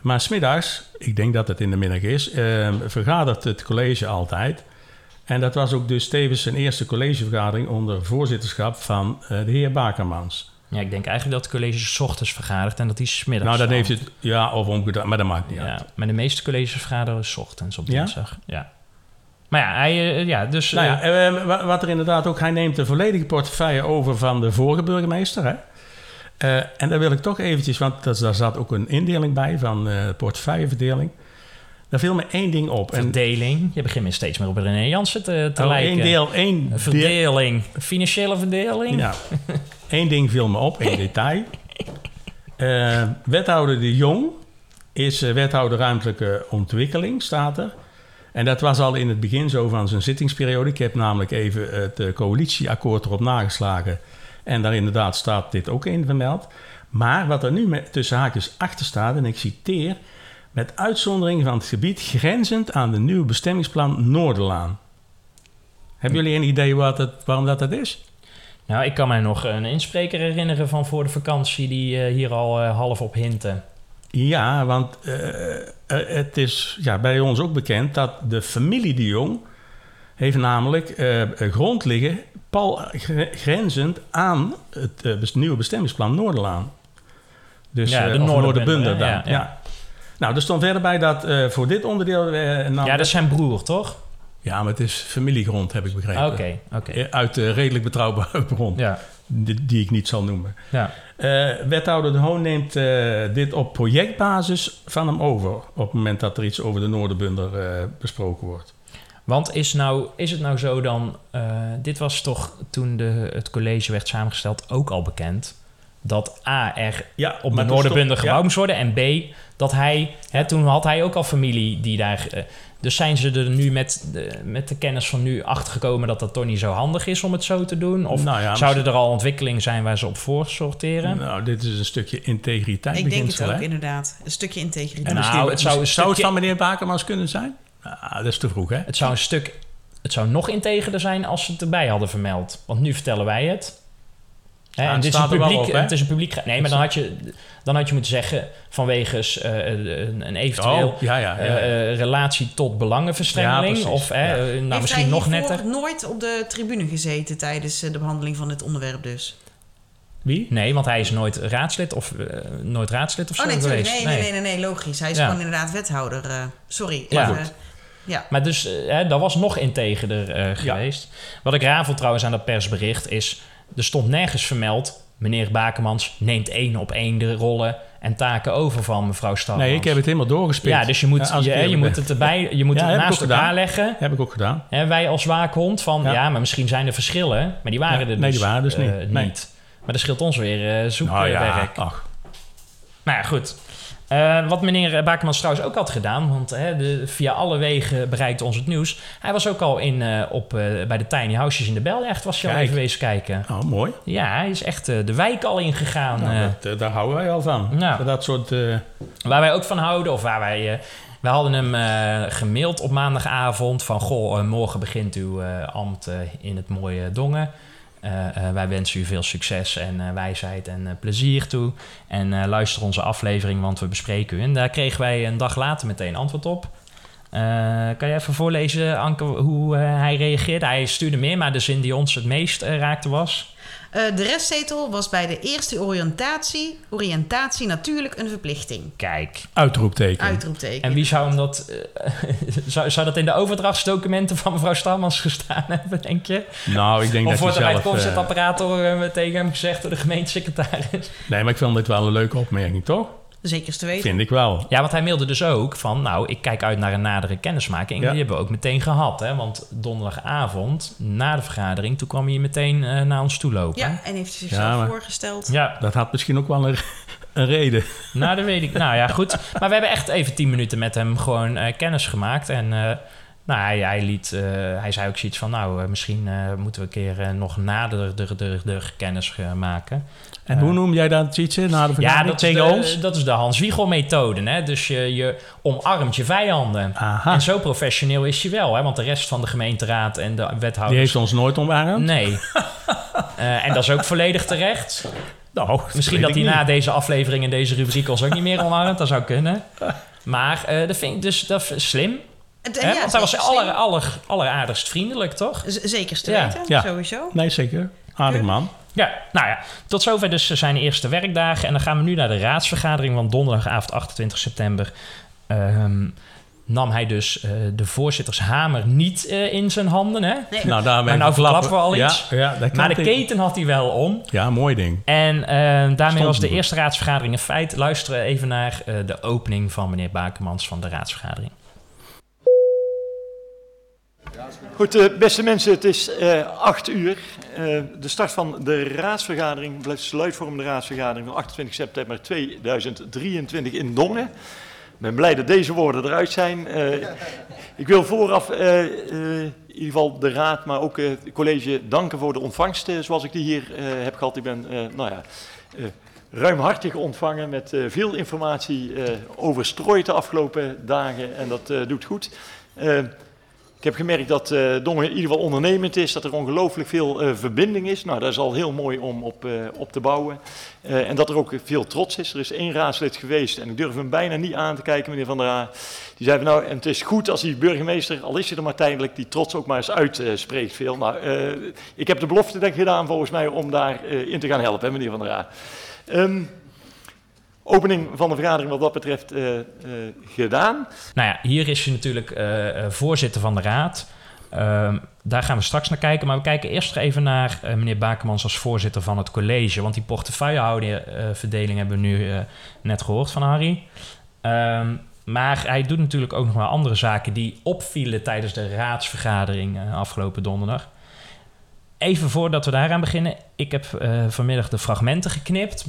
Maar smiddags, ik denk dat het in de middag is, eh, vergadert het college altijd... En dat was ook dus tevens zijn eerste collegevergadering onder voorzitterschap van eh, de heer Bakermans. Ja, ik denk eigenlijk dat het college 's ochtends vergadert en dat hij 's middags. nou, dan heeft het, ja, of omgedraaid, maar dat maakt niet uit. Ja, maar de meeste colleges vergaderen 's ochtends op Ja? dinsdag. Ja. Maar ja, hij, eh, ja dus... Nou eh, ja, eh, wa- wat er inderdaad ook, hij neemt de volledige portefeuille over van de vorige burgemeester. Hè? En daar wil ik toch eventjes, want dat, daar zat ook een indeling bij van eh portefeuilleverdeling. Daar viel me één ding op. Verdeling. Je begint weer steeds meer op René Jansen te, te oh, lijken. één deel, één deel, verdeling. Financiële verdeling. Ja. Eén ding viel me op, één detail. Wethouder De Jong is wethouder ruimtelijke ontwikkeling, staat er. En dat was al in het begin zo van zijn zittingsperiode. Ik heb namelijk even het eh, coalitieakkoord erop nageslagen. En daar inderdaad staat dit ook in vermeld. Maar wat er nu met, tussen haakjes achter staat, en ik citeer... met uitzondering van het gebied grenzend aan de nieuwe bestemmingsplan Noorderlaan. Hebben jullie een idee wat het, waarom dat, dat is? Nou, ik kan mij nog een inspreker herinneren van voor de vakantie... die eh, hier al eh, half op hinten. Ja, want eh, eh, het is ja, bij ons ook bekend dat de familie de Jong heeft namelijk eh, grond liggen pal gre- grenzend aan het nieuwe bestemmingsplan Noorderlaan. Dus Ja, de de Noorderbunder, dan. ja, Ja, ja. Nou, er stond verder bij dat voor dit onderdeel... Ja, dat is zijn broer, toch? ja, maar het is familiegrond, heb ik begrepen. Oké, oké. Eh, Uit redelijk betrouwbare bron, Ja, die, die ik niet zal noemen. ja. Eh, wethouder De Hoon neemt eh, dit op projectbasis van hem over. Op het moment dat er iets over de Noorderbunder eh, besproken wordt. Want is, nou, is het nou zo dan... dit was toch toen de, het college werd samengesteld ook al bekend... dat A, er Ja, op de Noorderbunder gebouwd Ja, moest worden... en B, dat hij... Hè, toen had hij ook al familie die daar... dus zijn ze er nu met de, met de kennis van nu achtergekomen... dat dat toch niet zo handig is om het zo te doen? Of nou ja, zouden er al ontwikkelingen zijn waar ze op voor sorteren? Nou, dit is een stukje integriteit. Ik denk het ook, hè? inderdaad. Een stukje integriteit. En Nou, misschien, het zou een zou het van meneer Bakermans kunnen zijn? Ah, dat is te vroeg, hè? Het zou een stuk... Het zou nog integerder zijn als ze het erbij hadden vermeld. Want nu vertellen wij het. Hè, Ja, en dit is een publiek, op, het is een publiek... Nee, maar dan had, je, dan had je moeten zeggen... vanwege eh, een, een eventueel Oh, ja, ja. ja. eh, eh, relatie tot belangenverstrengeling. Of hè, Ja. eh, nou, Heeft misschien hij nog netter. nooit op de tribune gezeten tijdens eh, de behandeling van dit onderwerp dus? Wie? Nee, want hij is nooit raadslid of, eh, nooit raadslid of zo Oh nee, sorry. geweest. Nee, nee, nee, nee, nee, logisch. Hij is Ja. gewoon inderdaad wethouder. eh, sorry. Ja. Goed. ja. Maar dus, eh, hè, dat was nog integerder eh, geweest. Wat ik ravel trouwens aan dat persbericht is... er stond nergens vermeld... meneer Bakermans neemt één op één de rollen en taken over van mevrouw Stalmans. Nee, ik heb het helemaal doorgespeeld. Ja, dus je moet, je, je moet het erbij, je moet Ja, het naast elkaar gedaan. leggen. Heb ik ook gedaan. Hè, wij als waakhond van, ja. Ja. maar misschien zijn er verschillen. Maar die waren Ja, er dus, nee, die waren dus eh, niet. Nee. Maar dat scheelt ons weer eh zoekwerk. Nou ja, ach. Nou ja, goed. Eh, wat meneer Bakermans trouwens ook had gedaan, want hè, de, via alle wegen bereikt ons het nieuws. Hij was ook al in, eh, op, eh, bij de tiny houses in de Bellecht, was je al even wezen kijken. Oh, mooi. Ja, hij is echt de wijk al ingegaan. Nou, dat, eh, daar houden wij al van. Voor Dat soort... Waar wij ook van houden, of waar wij... we hadden hem gemaild op maandagavond van... Goh, morgen begint uw ambt in het mooie Dongen. Eh, eh, wij wensen u veel succes en eh, wijsheid en plezier toe. En luister onze aflevering, want we bespreken u. En daar kregen wij een dag later meteen antwoord op. Kan je even voorlezen, Anke, hoe hij reageerde? Hij stuurde meer, maar de zin die ons het meest raakte was... Eh, de restzetel was bij de eerste oriëntatie, oriëntatie natuurlijk een verplichting. Kijk, uitroepteken. Uitroepteken. En wie zou hem dat... eh, zou, zou dat in de overdrachtsdocumenten van mevrouw Stalmans gestaan hebben, denk je? Nou, ik denk of dat wordt je er bij het zelf... eh, tegen hem gezegd door de gemeentesecretaris? nee, maar ik vind dit wel een leuke opmerking, toch? Zeker te weten. Vind ik wel. Ja, want hij mailde dus ook van... nou, ik kijk uit naar een nadere kennismaking. En Ja. die hebben we ook meteen gehad, hè? Want donderdagavond, na de vergadering... toen kwam hij meteen eh, naar ons toe lopen. Ja, en heeft hij zichzelf Ja, maar- voorgesteld. ja Dat had misschien ook wel een, een reden. nou, dat weet ik. Nou ja, goed. Maar we hebben echt even tien minuten met hem gewoon eh, kennis gemaakt. En eh, Nou, hij, hij, liet, eh, hij zei ook zoiets van, nou, eh, misschien eh, moeten we een keer eh, nog nader de, de, de kennis maken. En hoe noem jij dat, Tietje, na de Ja, dat is, tegen de, ons? dat is de Hans Wiegel methode. Hè? Dus je, je omarmt je vijanden. Aha, En zo professioneel is hij wel, hè? want de rest van de gemeenteraad en de die wethouders... heeft ons nooit omarmd. Nee. En dat is ook volledig terecht. Nou, Misschien dat hij na deze aflevering en deze rubriek ons ook niet meer omarmt. Dat zou kunnen. Maar dat vind ik dus dat is slim. Ja, want hij was aller, aller, alleraardigst vriendelijk, toch? z- Zeker te Ja, weten, ja. sowieso. Nee, zeker. Aardig man. Ja, nou ja, tot zover dus zijn eerste werkdagen. En dan gaan we nu naar de raadsvergadering van donderdagavond 28 september. Ehm, nam hij dus eh, de voorzittershamer niet eh, in zijn handen, hè? Nee. Nou, daarmee Maar nou verklappen- we al iets. Ja, ja, dat Maar de keten had hij wel om. Ja, mooi ding. En eh, daarmee Stond was de eerste raadsvergadering een feit. Luisteren we even naar eh, de opening van meneer Bakermans van de raadsvergadering. Goed, eh, beste mensen, het is eh 8 uur. Eh, de start van de raadsvergadering, de sluitvormende raadsvergadering van 28 september 2023 in Dongen. Ik ben blij dat deze woorden eruit zijn. Ik wil vooraf in ieder geval de raad, maar ook het college danken voor de ontvangst zoals ik die hier heb gehad. Ik ben, nou ja, ruimhartig ontvangen met veel informatie eh overstrooid de afgelopen dagen en dat doet goed. Ik heb gemerkt dat eh Dongen in ieder geval ondernemend is, dat er ongelooflijk veel eh, verbinding is. Nou, dat is al heel mooi om op, eh, op te bouwen. En dat er ook veel trots is. Er is één raadslid geweest en ik durf hem bijna niet aan te kijken, meneer Van der Aa. Die zei van nou, het is goed als die burgemeester, al is hij er maar tijdelijk, die trots ook maar eens uitspreekt veel. Nou, ik heb de belofte denk ik, gedaan volgens mij om daar eh, in te gaan helpen, hè, meneer Van der Aa. Ehm, opening van de vergadering wat dat betreft eh, eh, gedaan. Nou ja, hier is hij natuurlijk eh, voorzitter van de raad. Ehm, daar gaan we straks naar kijken. Maar we kijken eerst even naar meneer Bakermans als voorzitter van het college. Want die portefeuillehouderverdeling hebben we nu net gehoord van Harry. Ehm, maar hij doet natuurlijk ook nog wel andere zaken die opvielen tijdens de raadsvergadering afgelopen donderdag. Even voordat we daaraan beginnen. Ik heb vanmiddag de fragmenten geknipt.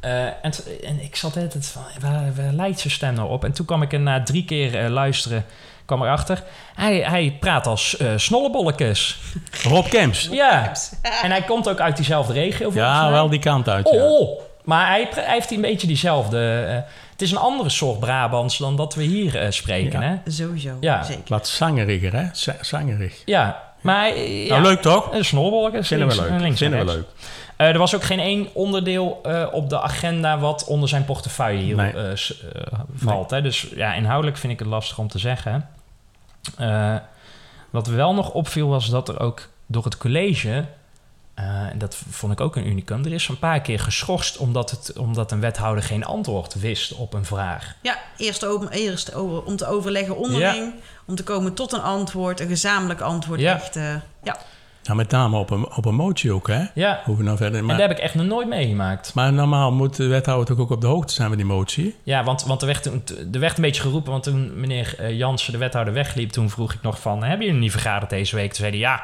Eh, en, ik zat altijd van, waar, waar lijkt zijn stem nou op? En toen kwam ik er na drie keer eh, luisteren, kwam erachter. Hij, hij praat als eh snollebollekes. Rob Kemps. Ja, en hij komt ook uit diezelfde regio Ja, mij. wel die kant uit. Ja. Oh, maar hij, hij heeft een beetje diezelfde... eh, het is een andere soort Brabants dan dat we hier eh, spreken, Ja. hè? Sowieso, Ja. zeker. Wat zangeriger, hè? Z- zangerig. Ja, maar... ja, Nou, leuk toch? Een snollebollekes. Vinden we links- leuk. Vinden we rechts. leuk. Eh, er was ook geen één onderdeel eh, op de agenda wat onder zijn portefeuille hier Nee. eh, valt. Hè? Dus ja, inhoudelijk vind ik het lastig om te zeggen. Eh, wat wel nog opviel was dat er ook door het college, eh, en dat vond ik ook een unicum, er is een paar keer geschorst omdat, het, omdat een wethouder geen antwoord wist op een vraag. Ja, eerst, over, eerst over, om te overleggen onderling, om te komen tot een antwoord, een gezamenlijk antwoord. Ja. Echt, eh, ja. Nou, met name op een, op een motie ook, hè? Ja, Hoe we nou verder... en Maar, dat heb ik echt nog nooit meegemaakt. maar normaal moet de wethouder toch ook op de hoogte zijn met die motie? Ja, want, want er, werd, toen- er werd een beetje geroepen, want toen meneer eh, Jansen, de wethouder, wegliep, toen vroeg ik nog van, hebben jullie niet vergaderd deze week? Toen zeiden ja,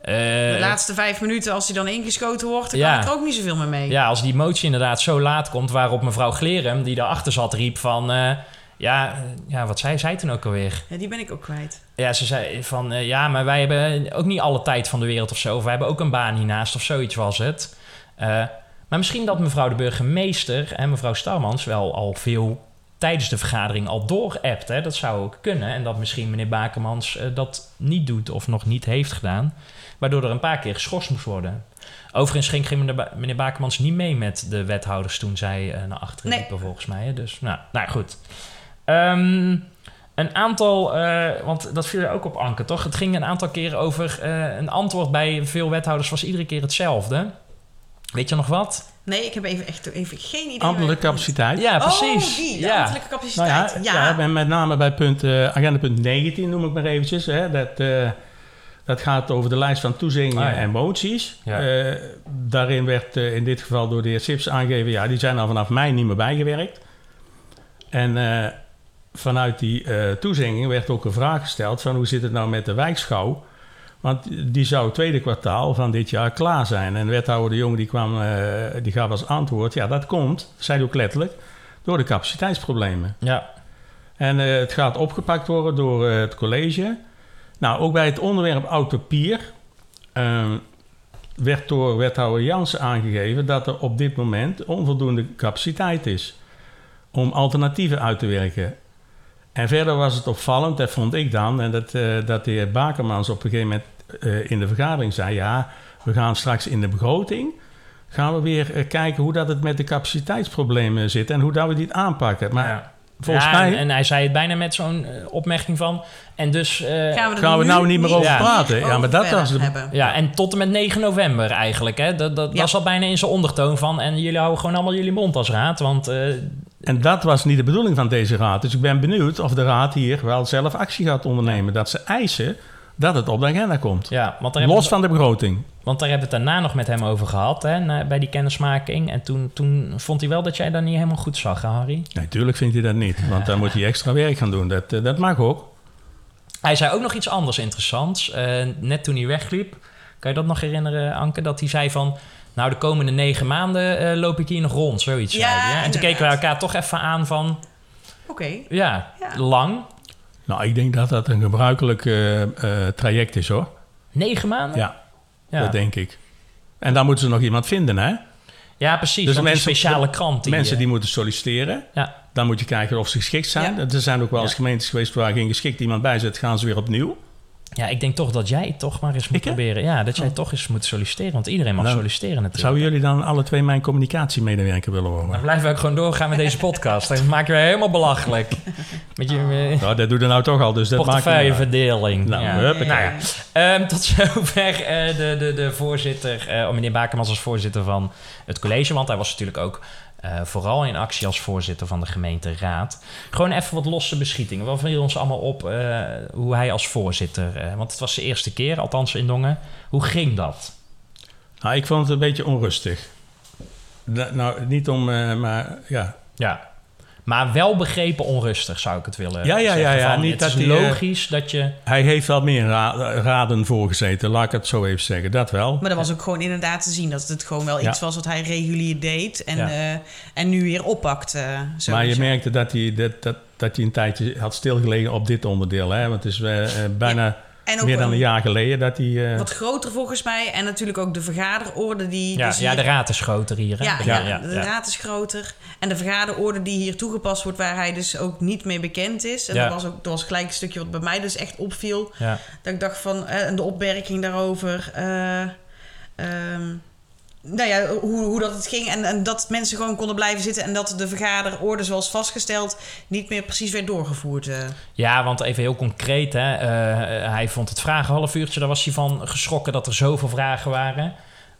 eh, De laatste vijf minuten, als hij dan ingeschoten wordt, dan Ja. kan ik er ook niet zoveel meer mee. ja, als die motie inderdaad zo laat komt, waarop mevrouw Glerem, die daarachter zat, riep van, eh, ja, ja, wat zei zij toen ook alweer? Ja, die ben ik ook kwijt. Ja, ze zei van, eh, ja, maar wij hebben ook niet alle tijd van de wereld of zo, of wij hebben ook een baan hiernaast of zoiets was het. Eh, maar misschien dat mevrouw de burgemeester en mevrouw Starmans wel al veel tijdens de vergadering al doorappt. Hè? Dat zou ook kunnen. En dat misschien meneer Bakermans eh, dat niet doet of nog niet heeft gedaan. Waardoor er een paar keer geschorst moest worden. Overigens ging meneer, Ba- meneer Bakermans niet mee met de wethouders toen zij naar achteren Nee. liepen, volgens mij. Hè? Dus, nou, nou goed. Ehm, een aantal, eh, want dat viel er ook op Anke, toch? Het ging een aantal keren over eh, een antwoord bij veel wethouders was iedere keer hetzelfde. Weet je nog wat? Nee, ik heb even, echt even geen idee. Ambtelijke capaciteit. Ja, precies. Oh, die, de ja. ambtelijke Nou capaciteit. ja, ja, ja. en met name bij punt, eh, agenda punt 19 noem ik maar eventjes. Hè, dat, eh, dat gaat over de lijst van toezeggingen Ah, ja. en moties. Ja. Eh, daarin werd eh, in dit geval door de heer Sips aangegeven... ja, die zijn al vanaf mei niet meer bijgewerkt. En eh, vanuit die eh toezegging werd ook een vraag gesteld... van hoe zit het nou met de wijkschouw... Want die zou het tweede kwartaal van dit jaar klaar zijn. En wethouder De Jong die kwam, eh, die gaf als antwoord... ja, dat komt, zei hij ook letterlijk, door de capaciteitsproblemen. Ja, En eh, het gaat opgepakt worden door het college. Nou, ook bij het onderwerp oud papier eh, werd door wethouder Jansen aangegeven dat er op dit moment onvoldoende capaciteit is om alternatieven uit te werken. En verder was het opvallend, dat vond ik dan, en dat, eh, dat de heer Bakermans op een gegeven moment eh, in de vergadering zei: ja, we gaan straks in de begroting gaan we weer eh, kijken hoe dat het met de capaciteitsproblemen zit en hoe dat we dit aanpakken. Maar Ja. volgens Ja, mij en, en hij zei het bijna met zo'n opmerking van... En dus... eh, Gaan we, gaan we nu nou niet meer over Ja. praten. Ja, maar dat was de. Ja, en tot en met 9 november eigenlijk. Hè? Dat, dat Ja. was al bijna in zijn ondertoon van... en jullie houden gewoon allemaal jullie mond als raad. Want eh, En dat was niet de bedoeling van deze raad. Dus ik ben benieuwd of de raad hier wel zelf actie gaat ondernemen. Dat ze eisen dat het op de agenda komt. ja, want Los we, van de begroting. want daar hebben we het daarna nog met hem over gehad... Hè, bij die kennismaking. En toen, toen vond hij wel dat jij dat niet helemaal goed zag, hè, Harry. Natuurlijk vindt hij dat niet. Want dan moet hij extra werk gaan doen. Dat, eh, dat mag ook. Hij zei ook nog iets anders interessants. Eh, net toen hij wegliep... Kan je dat nog herinneren, Anke? Dat hij zei van... Nou, de komende negen maanden eh, loop ik hier nog rond, zoiets. Ja, hè? En toen keken we elkaar toch even aan van... Oké. Ja, Ja. lang. Nou, ik denk dat dat een gebruikelijk eh, eh, traject is hoor. Negen maanden? Ja, ja. dat denk ik. En dan moeten ze nog iemand vinden hè. Ja, precies. Dus mensen- speciale krant. Die, Mensen die moeten solliciteren. Ja. Dan moet je kijken of ze geschikt zijn. Ja. Er zijn ook wel eens Ja. gemeentes geweest waar geen geschikt iemand bij zit. Gaan ze weer opnieuw. Ja, ik denk toch dat jij toch maar eens moet Ik, proberen. Ja, dat jij toch eens moet solliciteren. Want iedereen mag Nou, solliciteren natuurlijk. Zouden jullie dan alle twee mijn communicatiemedewerker willen worden? Dan blijven we ook gewoon doorgaan met deze podcast. Dan maken we helemaal belachelijk. Met je eh, Nou, dat doe je nou toch al, dus dat portefeuilleverdeling. Nou, ja. Nou ja. Ehm, tot zover eh, de, de, de voorzitter, eh meneer Bakermans als voorzitter van het college. Want hij was natuurlijk ook eh, vooral in actie als voorzitter van de gemeenteraad. Gewoon even wat losse beschietingen. Wat viel ons allemaal op eh, hoe hij als voorzitter... eh, want het was de eerste keer, althans in Dongen. Hoe ging dat? Nou, ik vond het een beetje onrustig. Da- nou, niet om, maar ja. Ja. Maar wel begrepen onrustig, zou ik het willen Ja, ja, ja, zeggen. ja, Van, niet het dat is eh, logisch dat je... Hij heeft wel meer ra- raden voorgezeten, laat ik het zo even zeggen. Dat wel. Maar dat was ook gewoon inderdaad te zien dat het gewoon wel Ja. iets was wat hij regulier deed en, Ja. eh, en nu weer oppakt. eh, maar je merkte dat hij, dat, dat, dat hij een tijdje had stilgelegen op dit onderdeel. Hè? Want het is eh, bijna En ook meer dan een- jaar geleden dat hij... eh, Wat groter volgens mij. En natuurlijk ook de vergaderorde die... Ja, dus ja, hier- de raad is groter hier. Hè? Ja, Ja, ja, ja, de ja. raad is groter. En de vergaderorde die hier toegepast wordt, waar hij dus ook niet mee bekend is. En Ja. dat, was ook, dat was gelijk een stukje wat bij mij dus echt opviel. Ja. Dat ik dacht van, eh, en de opmerking daarover. eh, ehm, nou ja, hoe, hoe dat het ging. En, en dat mensen gewoon konden blijven zitten. En dat de vergaderorde, zoals vastgesteld, niet meer precies werd doorgevoerd. eh. Ja, want even heel concreet. Hè, eh, hij vond het vragen half uurtje. Daar was hij van geschrokken dat er zoveel vragen waren.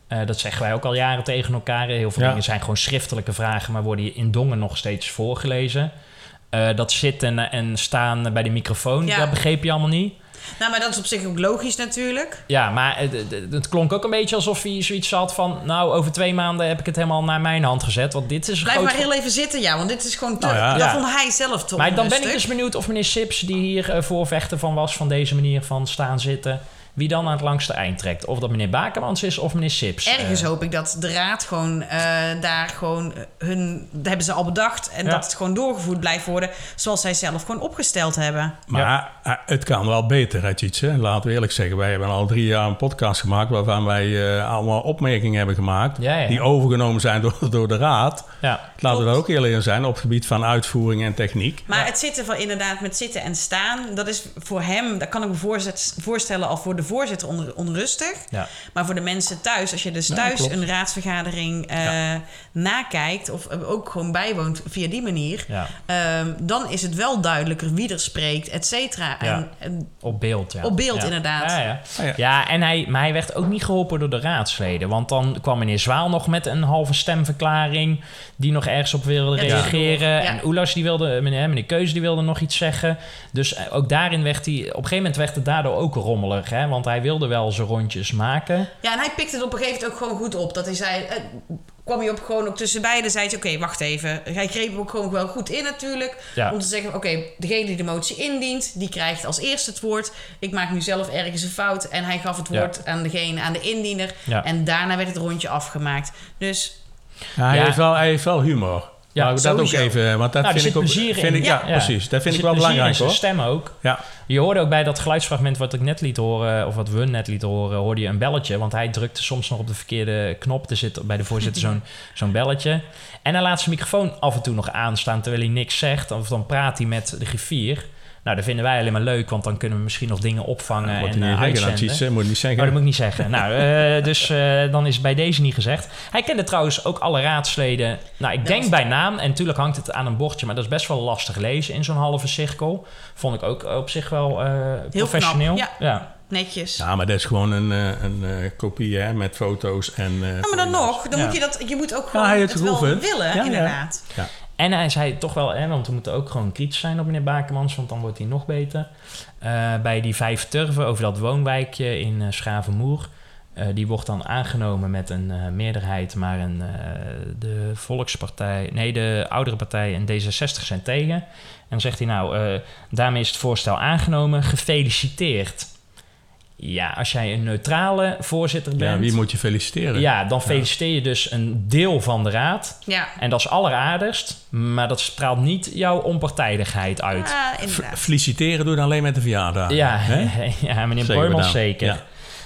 Eh, dat zeggen wij ook al jaren tegen elkaar. Heel veel Ja. dingen zijn gewoon schriftelijke vragen, maar worden in Dongen nog steeds voorgelezen. Eh, dat zitten en staan bij de microfoon, Ja. dat begreep je allemaal niet. Nou, maar dat is op zich ook logisch natuurlijk. Ja, maar het, het- het klonk ook een beetje alsof hij zoiets had van... nou, over twee maanden heb ik het helemaal naar mijn hand gezet. Want dit is een Blijf maar heel even zitten, ja. Want dit is gewoon te... Nou ja. Dat Ja. vond hij zelf toch Maar dan ben ik dus benieuwd of meneer Sips, die hier eh, voorvechter van was... van deze manier van staan zitten... wie dan aan het langste eind trekt. Of dat meneer Bakermans is of meneer Sips. Ergens Eh, hoop ik dat de raad gewoon eh, daar gewoon hun... Dat hebben ze al bedacht. En Ja. dat het gewoon doorgevoerd blijft worden zoals zij zelf gewoon opgesteld hebben. Maar eh, het kan wel beter, hè, Tjitse. Laten we eerlijk zeggen. Wij hebben al drie jaar een podcast gemaakt... waarvan wij eh, allemaal opmerkingen hebben gemaakt... Ja, ja. die overgenomen zijn door, door de raad. ja. Laten we daar ook eerlijk in zijn... op het gebied van uitvoering en techniek. Maar Ja. het zitten van inderdaad met zitten en staan, dat is voor hem, dat kan ik me voorzet- voorstellen, al voor de voorzitter onder- onrustig. Ja. Maar voor de mensen thuis, als je dus thuis een raadsvergadering eh, nakijkt of ook gewoon bijwoont via die manier, Ja, ehm, dan is het wel duidelijker wie er spreekt, et cetera. Ja. En, en op beeld. Ja. Op beeld, Ja. inderdaad. Ja, ja. Ja. ja, en hij, maar hij werd ook niet geholpen door de raadsleden. Want dan kwam meneer Zwaal nog met een halve stemverklaring... die nog ergens op wilde Ja, reageren. ja. En Oelas, die wilde, meneer, meneer Keus, die wilde nog iets zeggen. Dus eh, ook daarin werd hij... Op een gegeven moment werd het daardoor ook rommelig. Hè? Want hij wilde wel zijn rondjes maken. Ja, en hij pikte het op een gegeven moment ook gewoon goed op. Dat hij zei, eh, kwam hij op gewoon ook tussen beiden, zei hij, oké, wacht even. Hij greep hem ook gewoon wel goed in natuurlijk. Ja. Om te zeggen, oké, degene die de motie indient, die krijgt als eerste het woord. Ik maak nu zelf ergens een fout. En hij gaf het Ja. woord aan degene, aan de indiener. Ja. En daarna werd het rondje afgemaakt. Dus Ja, hij, Ja. Heeft wel, hij heeft wel humor. Ja, dat ook even, want dat Nou, vind ik ook... Vind in. ik, ja, Ja. precies. Dat vind ik wel belangrijk zijn hoor. stem ook. Ja. Je hoorde ook bij dat geluidsfragment wat ik net liet horen, of wat we net lieten horen, hoorde je een belletje. Want hij drukte soms nog op de verkeerde knop. Er zit bij de voorzitter zo'n zo'n belletje. En hij laat zijn microfoon af en toe nog aanstaan terwijl hij niks zegt. Of dan praat hij met de griffier. Nou, dat vinden wij alleen maar leuk, want dan kunnen we misschien nog dingen opvangen Wordt en hij niet eh, zeggen, uitzenden. iets, eh, moet je niet Oh, zeggen. dat moet ik niet zeggen. Nou, eh, dus eh, dan is het bij deze niet gezegd. Hij kende trouwens ook alle raadsleden. Nou, ik denk bij naam. En natuurlijk hangt het aan een bordje, maar dat is best wel lastig lezen in zo'n halve cirkel. Vond ik ook op zich wel eh, professioneel. knap, ja. Netjes. Ja, maar dat is gewoon een, eh, een eh, kopie hè, met foto's en... eh, Ja, maar dan nog, dan Ja. moet je, dat, je moet ook gewoon het, het wel willen, Ja, ja. En hij zei toch wel, hè, want we moeten ook gewoon kritisch zijn op meneer Bakemans, want dan wordt hij nog beter. Eh, bij die vijf turven over dat woonwijkje in eh Schavenmoer. eh, die wordt dan aangenomen met een meerderheid, maar een, de Volkspartij, nee, de oudere partij en D66 zijn tegen. En dan zegt hij nou, daarmee is het voorstel aangenomen, gefeliciteerd. Ja, als jij een neutrale voorzitter bent, Ja, wie moet je feliciteren? ja, dan feliciteer je dus een deel van de raad. Ja, En dat is alleraardigst, maar dat straalt niet jouw onpartijdigheid uit. ja feliciteren doe je alleen met de verjaardag. Ja, Hè? ja meneer dan. zeker. Ja.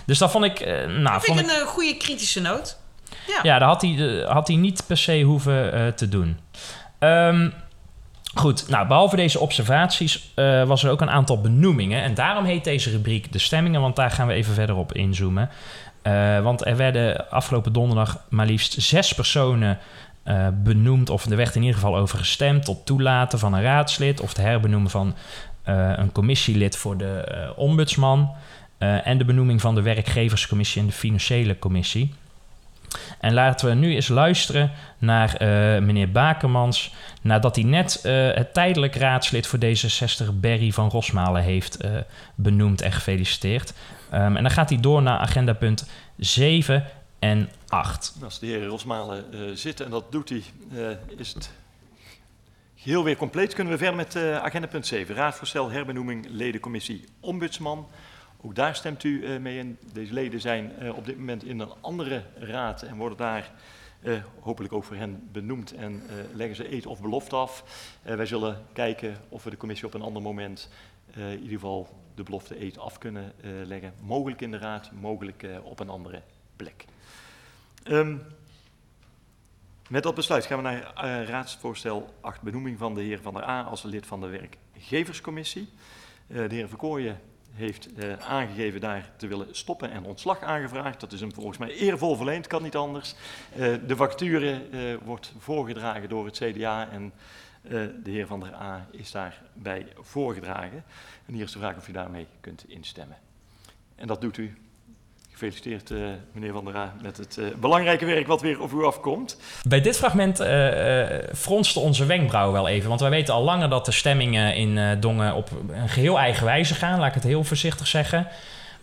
Dus dat vond ik, eh, nou, Dat vond vind ik, een eh, goede kritische noot. Ja. ja, dat had hij, eh, had hij niet per se hoeven eh, te doen. Ehm, goed, nou, behalve deze observaties eh, was er ook een aantal benoemingen. En daarom heet deze rubriek de stemmingen, want daar gaan we even verder op inzoomen. Eh, want er werden afgelopen donderdag maar liefst zes personen eh, benoemd, of er werd in ieder geval over gestemd tot toelaten van een raadslid of het herbenoemen van een commissielid voor de ombudsman en de benoeming van de werkgeverscommissie en de financiële commissie. En laten we nu eens luisteren naar eh, meneer Bakemans, nadat hij net eh, het tijdelijk raadslid voor D66 Berry van Rosmalen heeft eh, benoemd en gefeliciteerd. Ehm, en dan gaat hij door naar agenda punt 7 en 8. Als de heer Rosmalen zit, en dat doet hij, is het geheel weer compleet. Kunnen we verder met agenda punt 7. Raadvoorstel herbenoeming ledencommissie ombudsman. Ook daar stemt u eh, mee in. Deze leden zijn eh, op dit moment in een andere raad en worden daar eh, hopelijk ook voor hen benoemd en leggen ze eet of belofte af. Wij zullen kijken of we de commissie op een ander moment in ieder geval de belofte eet af kunnen leggen. Mogelijk in de raad, mogelijk op een andere plek. Ehm, met dat besluit gaan we naar raadsvoorstel 8, benoeming van de heer Van der A als lid van de werkgeverscommissie. De heer Verkooyen heeft eh, aangegeven daar te willen stoppen en ontslag aangevraagd. Dat is hem volgens mij eervol verleend, kan niet anders. Eh, de vacature eh, wordt voorgedragen door het CDA en de heer Van der A is daarbij voorgedragen. En hier is de vraag of u daarmee kunt instemmen. En dat doet u. Gefeliciteerd, eh, meneer Van der A, met het eh, belangrijke werk wat weer op u afkomt. Bij dit fragment eh, fronste onze wenkbrauw wel even. Want wij weten al langer dat de stemmingen in Dongen op een geheel eigen wijze gaan. Laat ik het heel voorzichtig zeggen.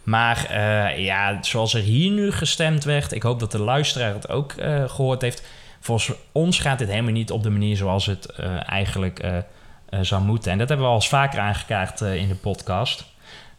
Maar ja, zoals er hier nu gestemd werd... ik hoop dat de luisteraar het ook eh, gehoord heeft... volgens ons gaat dit helemaal niet op de manier zoals het eigenlijk zou moeten. En dat hebben we al eens vaker aangekaart in de podcast.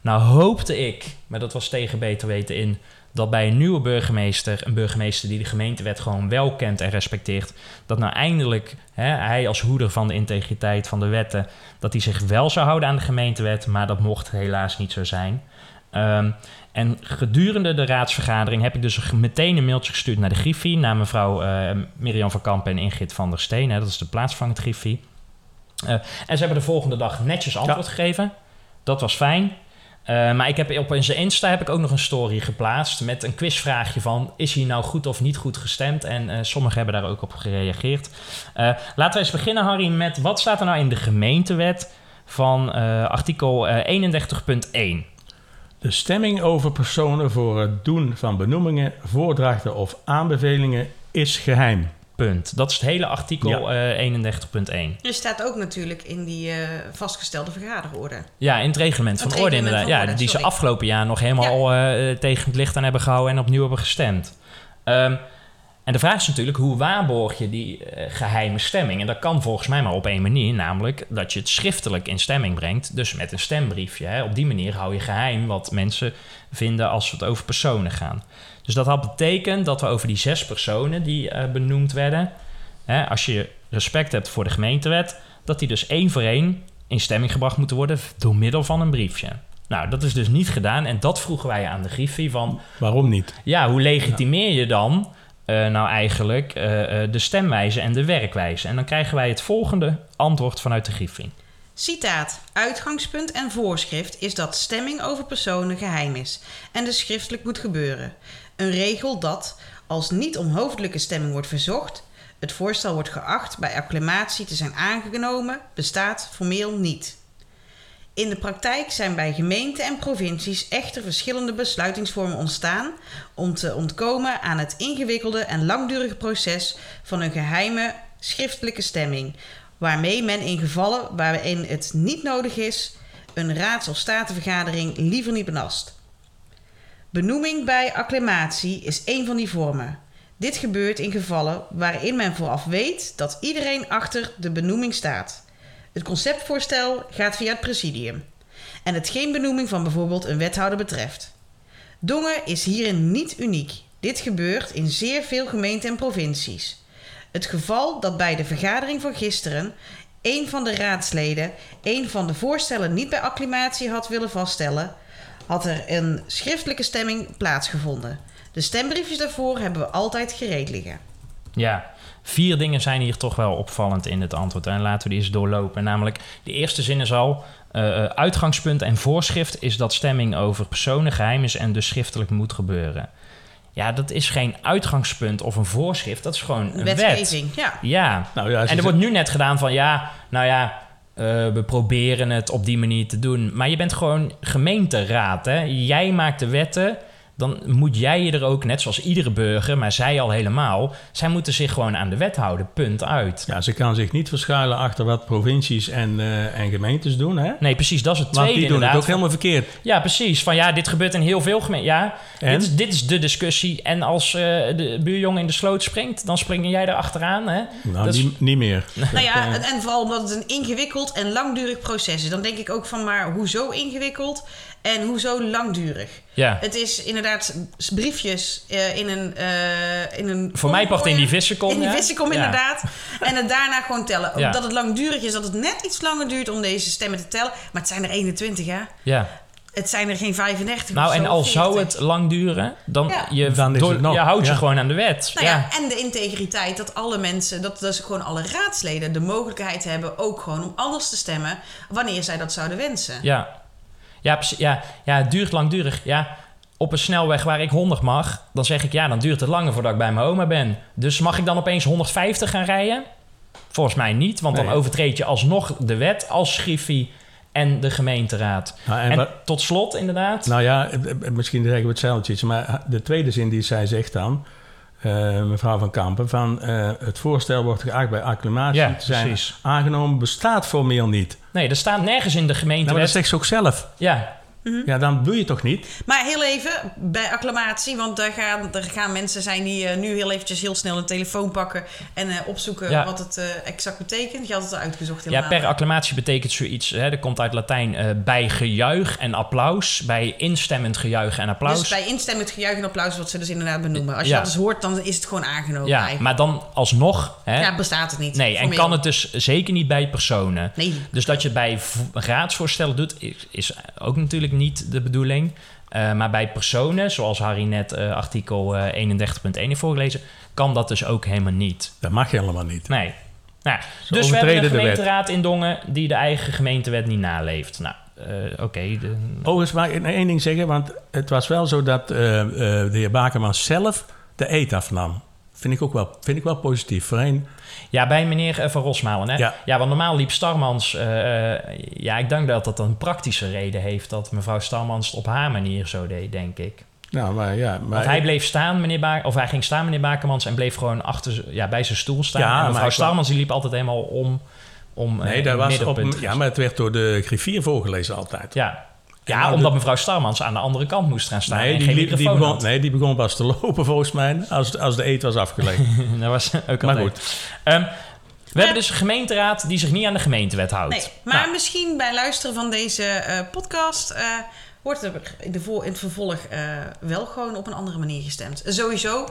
Nou hoopte ik, maar dat was tegen beter weten in... dat bij een nieuwe burgemeester, een burgemeester die de gemeentewet gewoon wel kent en respecteert... dat nou eindelijk hè, hij als hoeder van de integriteit van de wetten... dat hij zich wel zou houden aan de gemeentewet, maar dat mocht helaas niet zo zijn... Ehm, en gedurende de raadsvergadering heb ik dus meteen een mailtje gestuurd naar de Griffie, naar mevrouw eh Mirjam van Kampen en Ingrid van der Steen. Hè, dat is de plaatsvangend Griffie. Eh, en ze hebben de volgende dag netjes antwoord gegeven. Dat was fijn. Eh, maar ik heb op zijn Insta heb ik ook nog een story geplaatst met een quizvraagje van... is hij nou goed of niet goed gestemd? En eh, sommigen hebben daar ook op gereageerd. Eh, laten we eens beginnen, Harry, met wat staat er nou in de gemeentewet van artikel eh, 31.1? De stemming over personen voor het doen van benoemingen, voordrachten of aanbevelingen is geheim. Punt. Dat is het hele artikel eh 31.1. Er staat ook natuurlijk in die eh, vastgestelde vergaderorde. Ja, in het reglement van Het orde inderdaad. Ja, die ze afgelopen jaar nog helemaal eh, tegen het licht aan hebben gehouden en opnieuw hebben gestemd. Ehm, en de vraag is natuurlijk, hoe waarborg je die eh, geheime stemming? En dat kan volgens mij maar op één manier, namelijk dat je het schriftelijk in stemming brengt. Dus met een stembriefje. Hè. Op die manier hou je geheim wat mensen vinden als het over personen gaan. Dus dat had betekend dat we over die zes personen die eh, benoemd werden... Hè, als je respect hebt voor de gemeentewet, dat die dus één voor één in stemming gebracht moeten worden door middel van een briefje. Nou, dat is dus niet gedaan en dat vroegen wij aan de Griffie van, Waarom niet? ja, hoe legitimeer je dan eh, nou eigenlijk eh, eh, de stemwijze en de werkwijze? En dan krijgen wij het volgende antwoord vanuit de Griffie. Citaat. Uitgangspunt en voorschrift is dat stemming over personen geheim is en dus schriftelijk moet gebeuren. Een regel dat, als niet om hoofdelijke stemming wordt verzocht, het voorstel wordt geacht bij acclamatie te zijn aangenomen, bestaat formeel niet. In de praktijk zijn bij gemeenten en provincies echter verschillende besluitingsvormen ontstaan om te ontkomen aan het ingewikkelde en langdurige proces van een geheime schriftelijke stemming, waarmee men in gevallen waarin het niet nodig is, een raads- of statenvergadering liever niet belast. Benoeming bij acclamatie is één van die vormen. Dit gebeurt in gevallen waarin men vooraf weet dat iedereen achter de benoeming staat. Het conceptvoorstel gaat via het presidium en het geen benoeming van bijvoorbeeld een wethouder betreft. Dongen is hierin niet uniek. Dit gebeurt in zeer veel gemeenten en provincies. Het geval dat bij de vergadering van gisteren een van de raadsleden een van de voorstellen niet bij acclimatie had willen vaststellen, had er een schriftelijke stemming plaatsgevonden. De stembriefjes daarvoor hebben we altijd gereed liggen. Ja, vier dingen zijn hier toch wel opvallend in het antwoord. En laten we die eens doorlopen. Namelijk, de eerste zin is al... eh, eh, uitgangspunt en voorschrift is dat stemming over personen geheim is... en dus schriftelijk moet gebeuren. Ja, dat is geen uitgangspunt of een voorschrift. Dat is gewoon een wet. Wetgeving, ja. Ja, Nou ja, en er wordt nu net gedaan van... ja, nou ja, eh, we proberen het op die manier te doen. Maar je bent gewoon gemeenteraad, hè? Jij maakt de wetten... Dan moet jij je er ook, net zoals iedere burger, maar zij al helemaal, zij moeten zich gewoon aan de wet houden. Punt uit. ja, ze kan zich niet verschuilen achter wat provincies en, eh, en gemeentes doen, hè? Nee, precies, dat is het Want tweede die doen het ook helemaal verkeerd. Ja, precies. Van ja, dit gebeurt in heel veel gemeenten. Ja, En? dit is, dit is de discussie. En als eh, de buurjongen in de sloot springt, dan spring jij er achteraan. Hè? Nou, Dat is- niet, meer. Nou ja, en, en vooral omdat het een ingewikkeld en langdurig proces is. Dan denk ik ook van, maar hoezo ingewikkeld en hoezo langdurig? Ja. Het is inderdaad briefjes eh, in een... eh, in een Voor mij pakt in die vissenkom. In die ja. vissenkom Ja. inderdaad. En het daarna gewoon tellen. Ja. Dat het langdurig is, dat het net iets langer duurt om deze stemmen te tellen. Maar het zijn er 21, hè? Ja. Het zijn er geen 35 Nou, en al 40. zou het lang duren, dan, Ja. je, Dan door- het nog, je houdt je gewoon aan de wet. Nou ja. ja. en de integriteit dat alle mensen, dat dus gewoon alle raadsleden de mogelijkheid hebben ook gewoon om anders te stemmen wanneer zij dat zouden wensen. Ja. Ja, ja, ja, het duurt langdurig. Ja, op een snelweg waar ik 100 mag, dan zeg ik ja, dan duurt het langer voordat ik bij mijn oma ben. Dus mag ik dan opeens 150 gaan rijden? Volgens mij niet, want dan overtreed je alsnog de wet als Griffie en de gemeenteraad. Nou, en tot slot inderdaad. Nou ja, eh, eh, misschien zeggen we hetzelfde iets. Maar de tweede zin die zij zegt dan, eh, mevrouw Van Kampen, van eh, het voorstel wordt geacht bij acclamatie Ja, te zijn precies. aangenomen, bestaat formeel niet. Nee, er staat nergens in de Nou, maar dat zegt ze ook zelf. ja, Ja, dan doe je toch niet? Maar heel even bij acclamatie, want daar gaan, daar gaan mensen zijn die eh, nu heel eventjes heel snel een telefoon pakken en eh, opzoeken Ja. wat het eh, exact betekent. Je had het al uitgezocht ja, per acclamatie betekent zoiets, hè, dat komt uit Latijn, bij gejuich en applaus. Bij instemmend gejuich en applaus. Dus bij instemmend gejuich en applaus, wat ze dus inderdaad benoemen. Als je Ja. dat eens hoort, dan is het gewoon aangenomen ja, eigenlijk. maar dan alsnog... Hè, ja, bestaat het niet. Nee, en kan het dus zeker niet bij personen. Nee. Dus dat je het bij raadsvoorstellen doet, is, is ook natuurlijk niet de bedoeling. Eh, maar bij personen, zoals Harry net eh, artikel eh, 31.1 heeft voorgelezen, kan dat dus ook helemaal niet. Dat mag helemaal niet. Nee. Nou, dus we hebben een gemeenteraad in Dongen die de eigen gemeentewet niet naleeft. Nou, eh, oké. de- Overigens mag ik nog één ding zeggen, want het was wel zo dat eh, eh, de heer Bakerman zelf de eet afnam. Vind ik ook wel, vind ik wel positief. Voorheen, Ja, bij meneer eh, Van Rosmalen. Hè? Ja. Ja. want normaal liep Starmans... eh, eh, ja, ik denk dat dat een praktische reden heeft... dat mevrouw Starmans het op haar manier zo deed, denk ik. nou, maar ja. Maar Want hij bleef staan, meneer Ba of hij ging staan, meneer Bakermans, en bleef gewoon achter, ja, bij zijn stoel staan. Ja, en maar mevrouw wou- Starmans die liep altijd helemaal om, om nee, dat was op, ja, maar het werd door de griffier voorgelezen altijd. ja. Ja, nou, omdat de- mevrouw Starmans aan de andere kant moest gaan staan Nee en die, liep- die begon, had. nee, die begon pas te lopen volgens mij als, als de eet was afgelegd. dat was ook maar altijd. goed, Ehm, we hebben dus een gemeenteraad die zich niet aan de gemeentewet houdt. Nee, maar Nou, misschien bij luisteren van deze eh, podcast eh, wordt er in, de voor, in het vervolg eh, wel gewoon op een andere manier gestemd. Sowieso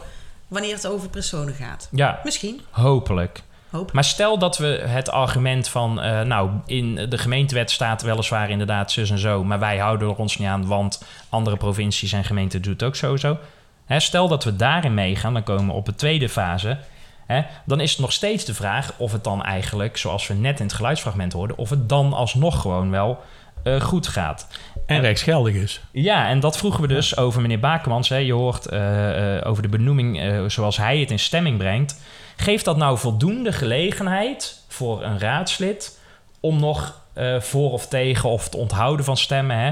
wanneer het over personen gaat. ja, Misschien. hopelijk. Hoop. Maar stel dat we het argument van, eh, nou, in de gemeentewet staat weliswaar inderdaad zus en zo, maar wij houden er ons niet aan, want andere provincies en gemeenten doen het ook sowieso. Hè, stel dat we daarin meegaan, dan komen we op de tweede fase. Hè, dan is het nog steeds de vraag of het dan eigenlijk, zoals we net in het geluidsfragment hoorden, of het dan alsnog gewoon wel eh, goed gaat. En rechtsgeldig is. Ja, en dat vroegen we dus over meneer Bakemans. Hè. Je hoort eh, eh, over de benoeming eh, zoals hij het in stemming brengt. Geeft dat nou voldoende gelegenheid voor een raadslid om nog eh, voor of tegen of het onthouden van stemmen, hè,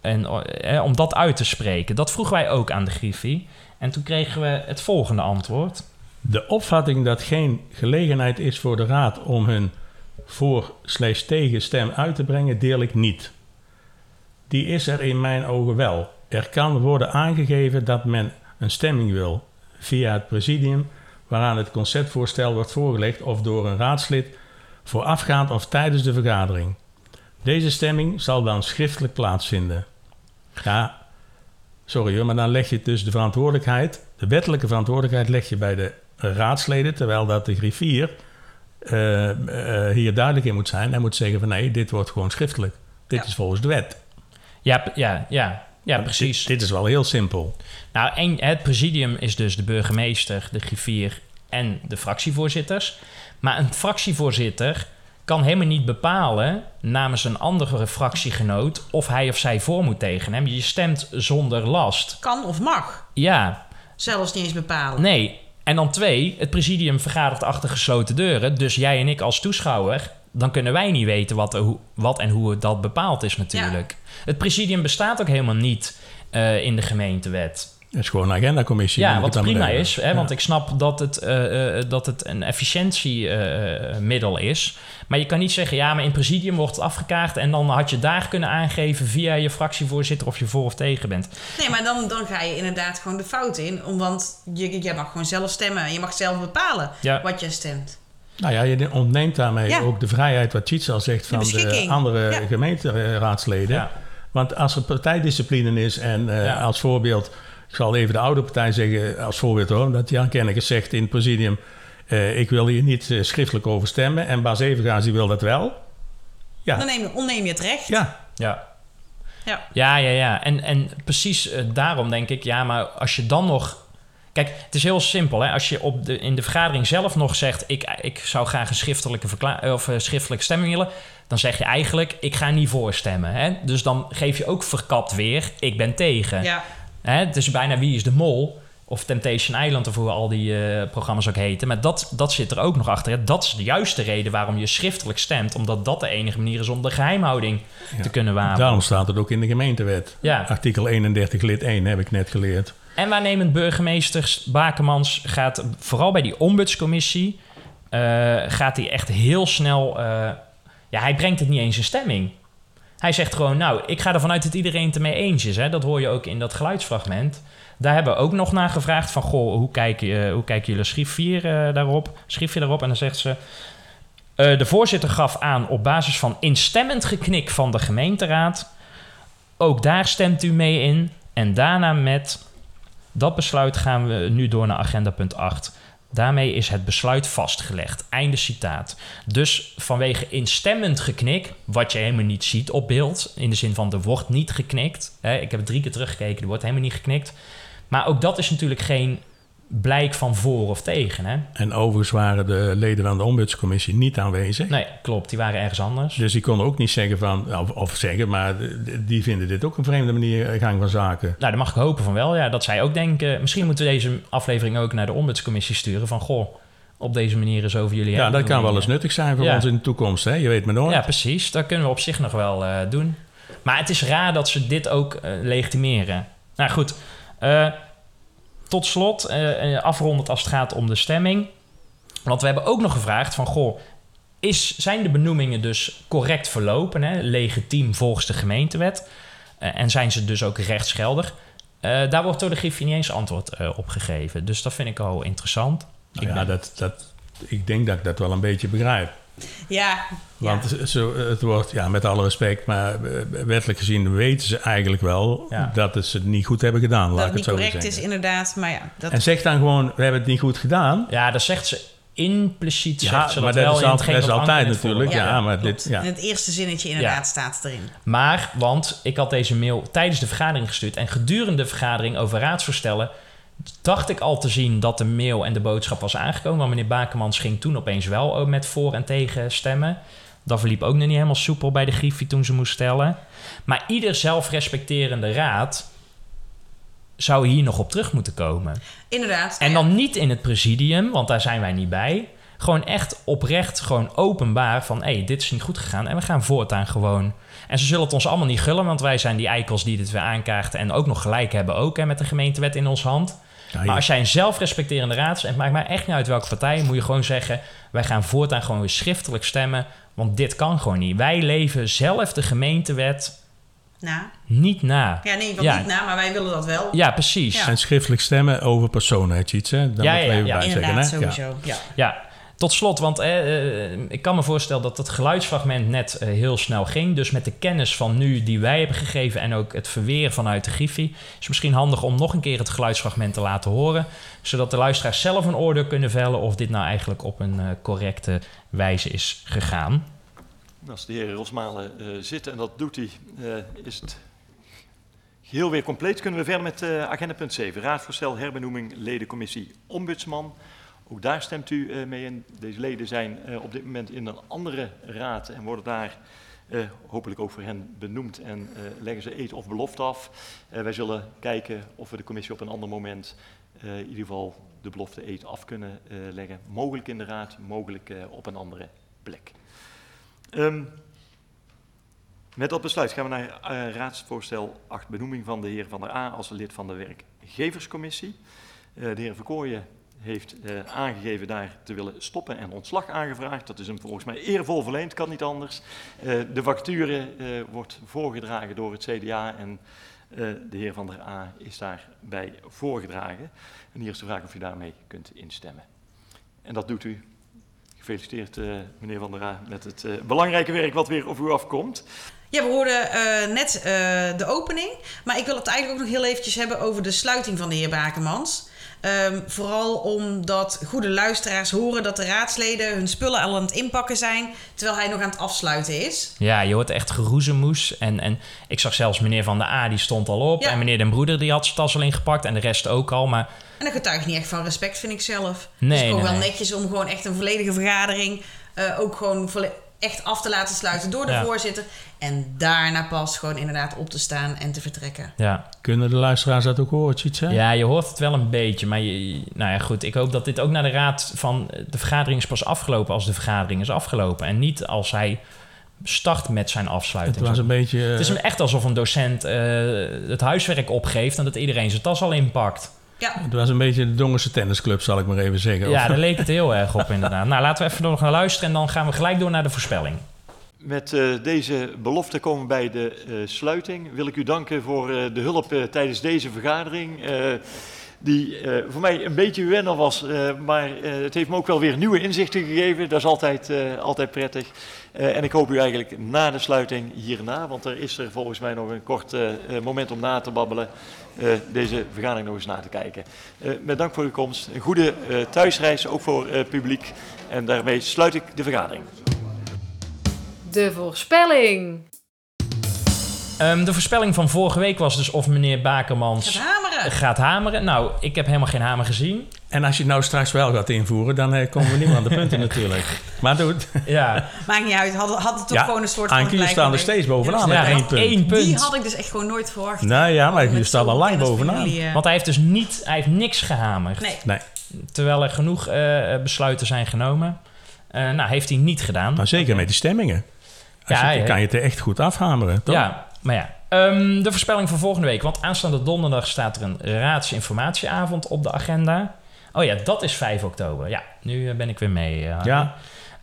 en, eh, om dat uit te spreken? Dat vroegen wij ook aan de Griffie. En toen kregen we het volgende antwoord. De opvatting dat geen gelegenheid is voor de raad om hun voor slash tegen stem uit te brengen, deel ik niet. Die is er in mijn ogen wel. Er kan worden aangegeven dat men een stemming wil via het presidium waaraan het conceptvoorstel wordt voorgelegd of door een raadslid voorafgaand of tijdens de vergadering. Deze stemming zal dan schriftelijk plaatsvinden. Ja, sorry hoor, maar dan leg je dus de verantwoordelijkheid, de wettelijke verantwoordelijkheid leg je bij de raadsleden, terwijl dat de griffier eh, eh, hier duidelijk in moet zijn. Hij moet zeggen van nee, dit wordt gewoon schriftelijk. Dit Ja. is volgens de wet. Ja, ja, ja, ja precies. Dit, dit is wel heel simpel. Nou, het presidium is dus de burgemeester, de griffier en de fractievoorzitters. Maar een fractievoorzitter kan helemaal niet bepalen namens een andere fractiegenoot of hij of zij voor moet tegen hem. Je stemt zonder last. Kan of mag. Ja, Zelfs niet eens bepalen. nee. En dan twee, het presidium vergadert achter gesloten deuren. Dus jij en ik als toeschouwer, dan kunnen wij niet weten wat, hoe- wat en hoe het dat bepaald is natuurlijk. Het presidium bestaat ook helemaal niet eh, in de gemeentewet. Het is gewoon een agendacommissie. Ja, wat prima is, hè, Ja. want ik snap dat het, eh, eh, dat het een efficiëntiemiddel is. Maar je kan niet zeggen, ja, maar in presidium wordt het afgekaart... en dan had je daar kunnen aangeven via je fractievoorzitter... of je voor of tegen bent. Nee, maar dan, dan ga je inderdaad gewoon de fout in. Want je, je mag gewoon zelf stemmen. Je mag zelf bepalen Ja. wat je stemt. Nou ja, je ontneemt daarmee Ja. ook de vrijheid, wat Tjits al zegt, van de, andere Ja. gemeenteraadsleden. Ja. Want als er partijdiscipline is en eh, Ja. als voorbeeld, ik zal even de oude partij zeggen als voorbeeld hoor, dat Jan Kenneke zegt in het presidium, eh, ik wil hier niet eh, schriftelijk over stemmen en Bas Evengaas die wil dat wel. Ja, Dan neem je, onneem je het recht. ja. Ja. Ja. Ja, ja, ja. En, en precies daarom denk ik, ja, maar als je dan nog... Kijk, het is heel simpel. Hè? Als je op de, in de vergadering zelf nog zegt... ik, ik zou graag een schriftelijke, verkla- of, eh, schriftelijke stemming willen... dan zeg je eigenlijk, ik ga niet voorstemmen. Hè? Dus dan geef je ook verkapt weer, ik ben tegen. Ja. Hè? Het is bijna Wie is de Mol... of Temptation Island of hoe al die eh, programma's ook heten. Maar dat, dat zit er ook nog achter. Hè? Dat is de juiste reden waarom je schriftelijk stemt... omdat dat de enige manier is om de geheimhouding Ja. te kunnen waarborgen. Daarom staat het ook in de gemeentewet. Ja. Artikel 31 lid 1 heb ik net geleerd. En waarnemend burgemeester Bakemans gaat vooral bij die ombudscommissie... eh, gaat hij echt heel snel... eh, ja, hij brengt het niet eens in stemming. Hij zegt gewoon, nou, ik ga ervan uit dat iedereen het ermee eens is. Hè? Dat hoor je ook in dat geluidsfragment. Daar hebben we ook nog naar gevraagd van... goh, hoe kijken, eh, hoe jullie eh, daarop? Schriftvier daarop en dan zegt ze... de voorzitter gaf aan op basis van instemmend geknik van de gemeenteraad... ook daar stemt u mee in. En daarna met... Dat besluit gaan we nu door naar agenda punt 8. Daarmee is het besluit vastgelegd. Einde citaat. Dus vanwege instemmend geknik, wat je helemaal niet ziet op beeld, in de zin van er wordt niet geknikt. Ik heb drie keer teruggekeken, er wordt helemaal niet geknikt. Maar ook dat is natuurlijk geen blijk van voor of tegen. Hè? En overigens waren de leden van de ombudscommissie niet aanwezig. Nee, klopt, die waren ergens anders. Dus die konden ook niet zeggen van, of, of zeggen, maar die vinden dit ook een vreemde manier eh, gang van zaken. Nou, dan mag ik hopen van wel. Ja, dat zij ook denken. Misschien moeten we deze aflevering ook naar de ombudscommissie sturen. Van goh, op deze manier is over jullie. Ja, dat kan wel eens nuttig zijn voor Ja. ons in de toekomst, hè? je weet maar nooit. Ja, precies. Dat kunnen we op zich nog wel eh, doen. Maar het is raar dat ze dit ook eh, legitimeren. Nou goed, tot slot, eh, afrondend als het gaat om de stemming. Want we hebben ook nog gevraagd van, goh, is, zijn de benoemingen dus correct verlopen, hè? legitiem volgens de gemeentewet? Eh, en zijn ze dus ook rechtsgeldig? Eh, daar wordt door de Griffie niet eens antwoord eh, op gegeven. Dus dat vind ik al interessant. Nou Ik ja, ben- dat, dat, ik denk dat ik dat wel een beetje begrijp. Ja. Want zo, het wordt, ja, met alle respect, maar eh, wettelijk gezien weten ze eigenlijk wel Ja. dat ze het niet goed hebben gedaan, dat laat het niet correct zeggen. is, inderdaad. Maar ja, dat, En zeg dan gewoon, we hebben het niet goed gedaan. Ja, dat zegt ze impliciet Ja, zegt ze maar dat dat wel is, al- dat is altijd natuurlijk. voorlas. Ja, maar dit, ja. In het eerste zinnetje inderdaad staat het erin. Maar, want ik had deze mail tijdens de vergadering gestuurd en gedurende de vergadering over raadsvoorstellen dacht ik al te zien dat de mail en de boodschap was aangekomen. Want meneer Bakermans ging toen opeens wel met voor en tegen stemmen. Dat verliep ook nog niet helemaal soepel bij de griffie toen ze moest stellen. Maar ieder zelfrespecterende raad zou hier nog op terug moeten komen. Inderdaad. En dan niet in het presidium, want daar zijn wij niet bij. Gewoon echt oprecht, gewoon openbaar van... hé, dit is niet goed gegaan en we gaan voortaan gewoon... En ze zullen het ons allemaal niet gullen, want wij zijn die eikels die dit weer aankaarten... en ook nog gelijk hebben ook hè, met de gemeentewet in onze hand. Maar als jij een zelfrespecterende raad... en het maakt mij echt niet uit welke partij... moet je gewoon zeggen, wij gaan voortaan gewoon weer schriftelijk stemmen... want dit kan gewoon niet. Wij leven zelf de gemeentewet Nou, niet na. ja, nee, Ja. niet na, maar wij willen dat wel. Ja, precies. Ja. En schriftelijk stemmen over personen, hè, Tjits, hè? Daar Ja, moeten we ja, ja, bij zeggen, Inderdaad, hè? Ja. sowieso. Ja. Ja, tot slot, want eh, eh, ik kan me voorstellen dat het geluidsfragment net eh, heel snel ging. Dus met de kennis van nu die wij hebben gegeven en ook het verweer vanuit de Griffie, is misschien handig om nog een keer het geluidsfragment te laten horen. Zodat de luisteraars zelf een oordeel kunnen vellen of dit nou eigenlijk op een correcte wijze is gegaan. Als de heer Rosmalen eh zit, en dat doet hij, eh, is het geheel weer compleet. Kunnen we verder met agenda punt 7. Raadvoorstel herbenoeming ledencommissie ombudsman. Ook daar stemt u eh, mee in. Deze leden zijn eh, op dit moment in een andere raad en worden daar eh, hopelijk ook voor hen benoemd en leggen ze eet of belofte af. Wij zullen kijken of we de commissie op een ander moment in ieder geval de belofte eet af kunnen leggen. Mogelijk in de raad, mogelijk op een andere plek. Ehm, met dat besluit gaan we naar raadsvoorstel 8, benoeming van de heer Van der A als lid van de werkgeverscommissie. De heer Verkooyen heeft eh, aangegeven daar te willen stoppen en ontslag aangevraagd. Dat is hem volgens mij eervol verleend, kan niet anders. Eh, de vacature eh, wordt voorgedragen door het CDA en de heer Van der A is daarbij voorgedragen. En hier is de vraag of u daarmee kunt instemmen. En dat doet u. Gefeliciteerd, meneer Van der A, met het belangrijke werk wat weer op u afkomt. Ja, we hoorden net de opening. Maar ik wil het eigenlijk ook nog heel eventjes hebben over de sluiting van de heer Bakemans. Ehm, vooral omdat goede luisteraars horen dat de raadsleden hun spullen al aan het inpakken zijn... terwijl hij nog aan het afsluiten is. Ja, je hoort echt geroezemoes. En, en ik zag zelfs meneer Van der A, die stond al op. Ja. En meneer Den Broeder, die had zijn tas al ingepakt. En de rest ook al. Maar En dat getuigt niet echt van respect, vind ik zelf. Nee, het is ook nee, wel nee. netjes om gewoon echt een volledige vergadering... eh, ook gewoon volle- echt af te laten sluiten door de Ja. voorzitter. En daarna pas gewoon inderdaad op te staan en te vertrekken. ja, Kunnen de luisteraars dat ook horen, hè? ja, je hoort het wel een beetje. Maar je, nou ja, goed. Ik hoop dat dit ook naar de raad van... De vergadering is pas afgelopen als de vergadering is afgelopen. En niet als hij start met zijn Het afsluiting. was een beetje... Het is eh, een- echt alsof een docent eh, het huiswerk opgeeft... en dat iedereen zijn tas al inpakt. Ja, Het was een beetje de Dongense tennisclub, zal ik maar even zeggen. Ja, daar leek het heel erg op inderdaad. Nou, laten we even nog naar luisteren... en dan gaan we gelijk door naar de voorspelling. Met eh, deze belofte komen we bij de eh, sluiting. Wil ik u danken voor eh, de hulp eh, tijdens deze vergadering. eh, die eh, voor mij een beetje wennen was, eh, maar eh, het heeft me ook wel weer nieuwe inzichten gegeven. Dat is altijd, eh, altijd prettig. Eh, en ik hoop u eigenlijk na de sluiting hierna, want er is er volgens mij nog een kort moment om na te babbelen, deze vergadering nog eens na te kijken. Eh, met dank voor uw komst. Een goede eh, thuisreis, ook voor het publiek. En daarmee sluit ik de vergadering. De voorspelling. Ehm, de voorspelling van vorige week was dus of meneer Bakermans gaat hameren. gaat hameren. Nou, ik heb helemaal geen hamer gezien. En als je het nou straks wel gaat invoeren, dan eh, komen we niet meer aan de punten natuurlijk. Maar doe het. Ja, Maakt niet uit. Had, had het toch Ja, gewoon een soort van Anke, je gelijk staat er steeds bovenaan ja met één punt. één punt. Die had ik dus echt gewoon nooit verwacht. Nou ja, maar je staat al lang bovenaan. eh. Want hij heeft dus niet, hij heeft niks gehamerd. Nee. Nee, Terwijl er genoeg eh, besluiten zijn genomen. Eh, nou, heeft hij niet gedaan. maar zeker met die stemmingen. Als Ja, je, ja. kan je het er echt goed afhameren, toch? Ja, maar ja. Ehm, de voorspelling voor volgende week. Want aanstaande donderdag staat er een raadsinformatieavond op de agenda. Oh ja, dat is 5 oktober. Ja, nu eh, ben ik weer mee. eh. Ja.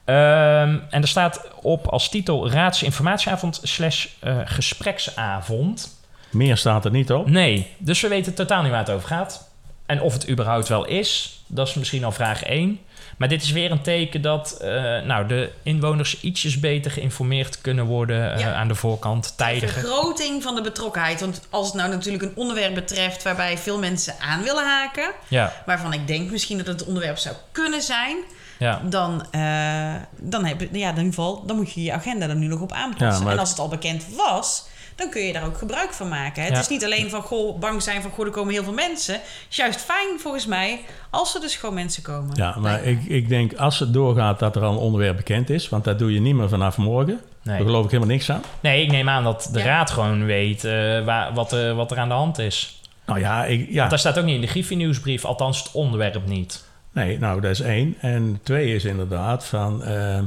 Ehm, en er staat op als titel raadsinformatieavond slash eh, gespreksavond. Meer staat er niet op. Nee, dus we weten totaal niet waar het over gaat. En of het überhaupt wel is, dat is misschien al vraag 1. Maar dit is weer een teken dat eh, nou, de inwoners ietsjes beter geïnformeerd kunnen worden eh, Ja. aan de voorkant, tijdiger. Vergroting van de betrokkenheid. Want als het nou natuurlijk een onderwerp betreft waarbij veel mensen aan willen haken, Ja, waarvan ik denk misschien dat het onderwerp zou kunnen zijn, Ja. dan, eh, dan, heb, je- ja, in ieder geval, dan moet je je agenda er nu nog op aanpassen. Ja, En als het al bekend was, dan kun je daar ook gebruik van maken. hè. Het Ja. is niet alleen van goh, bang zijn van goh, er komen heel veel mensen. Het is juist fijn volgens mij als er dus gewoon mensen komen. Ja, maar ik, ik denk als het doorgaat dat er al een onderwerp bekend is, want dat doe je niet meer vanaf morgen. Daar Nee. geloof ik helemaal niks aan. nee, ik neem aan dat de Ja. raad gewoon weet eh, waar, wat, wat er aan de hand is. Nou ja, ik, ja. Want daar staat ook niet in de Griffie-nieuwsbrief, althans het onderwerp niet. Nee, nou, dat is één. En twee is inderdaad van... eh,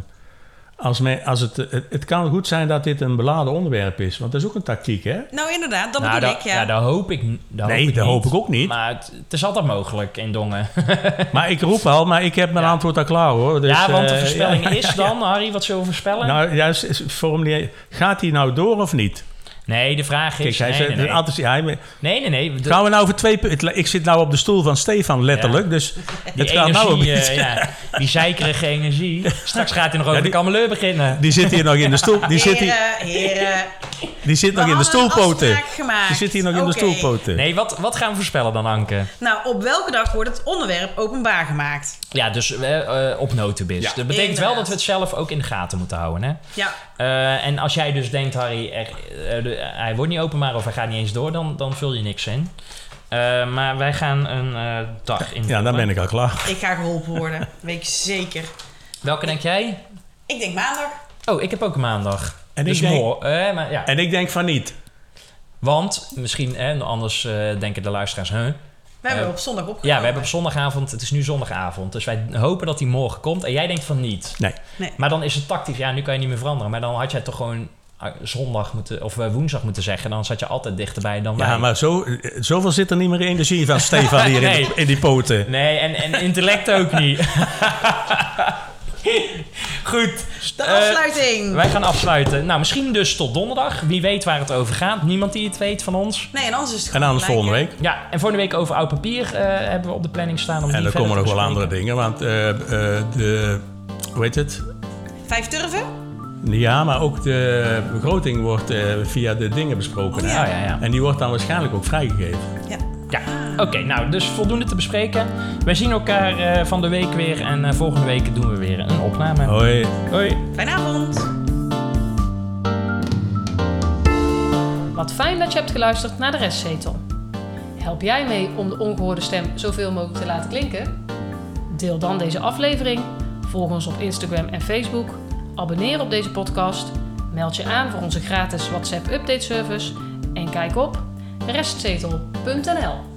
als men, als het, het, het kan goed zijn dat dit een beladen onderwerp is. Want dat is ook een tactiek, hè? Nou, inderdaad, dat nou, bedoel ik, ja. dat hoop ik, dat Nee, hoop ik dat niet. hoop ik ook niet. Maar het, het is altijd mogelijk in Dongen. Maar ik roep al, maar ik heb mijn Ja. antwoord al klaar, hoor. Dus, ja, want de eh, voorspelling ja, is dan, Harry, wat zullen we voorspellen? Nou, ja, is- is- formuleer, gaat hij nou door of niet? Nee, de vraag is... Kijk, hij nee, nee, nee. ja, nee, nee, nee. de- gaan we nou over twee... pu- Ik zit nou op de stoel van Stefan, letterlijk. Dus die het gaat nou een energie, beetje... eh, ja, die zeikerige energie. Straks gaat hij nog over Ja, de die- kameleur beginnen. Die zit hier nog in de stoel. Die zit hier, heren. Die zit nog in de stoelpoten. Die zit hier nog in de stoelpoten. Nee, wat, wat gaan we voorspellen dan, Anke? Nou, op welke dag wordt het onderwerp openbaar gemaakt? Ja, dus eh, eh, op notenbis. Ja. dat betekent wel dat we het zelf ook in de gaten moeten houden. Hè? Ja, Eh, en als jij dus denkt, Harry, er, de- hij wordt niet openbaar of hij gaat niet eens door, dan, dan vul je niks in. Eh, maar wij gaan een eh, dag in. Ja, dan ben ik al klaar. ik ga geholpen worden. Weet ik zeker. Welke denk jij? Ik denk maandag. Oh, ik heb ook een maandag. En dus ik denk- eh, maar, ja. En ik denk van niet. Want misschien, hè, anders eh, denken de luisteraars, huh? We hebben Eh, op zondag opgenomen. Ja, we hebben op zondagavond, het is nu zondagavond, dus wij hopen dat hij morgen komt. En jij denkt van niet. Nee. Nee. Maar dan is het tactisch, ja, nu kan je niet meer veranderen. Maar dan had jij toch gewoon eh, zondag moeten, of eh, woensdag moeten zeggen. Dan zat je altijd dichterbij dan wij. Ja, maar zo, eh, zoveel zit er niet meer energie van Stefan hier in, de- in die poten. Nee, en, en intellect ook niet. Goed. De eh, afsluiting. wij gaan afsluiten. Nou, misschien dus tot donderdag. Wie weet waar het over gaat. Niemand die het weet van ons. Nee, en anders is het En anders volgende week. Ja, en volgende week over oud papier eh, hebben we op de planning staan. Om En die er verder komen nog wel andere dingen. Want eh, eh, de... Hoe heet het? Vijf turven? Ja, maar ook de begroting wordt eh, via de dingen besproken. Oh, ja. Ja, ja, ja. En die wordt dan waarschijnlijk ook vrijgegeven. Ja. Ja, oké. nou, dus voldoende te bespreken. Wij zien elkaar eh, van de week weer. En eh, volgende week doen we weer een opname. Hoi. Hoi. Fijne avond. Wat fijn dat je hebt geluisterd naar de restzetel. Help jij mee om de ongehoorde stem zoveel mogelijk te laten klinken? Deel dan deze aflevering, volg ons op Instagram en Facebook, abonneer op deze podcast, meld je aan voor onze gratis WhatsApp update service en kijk op restzetel.nl.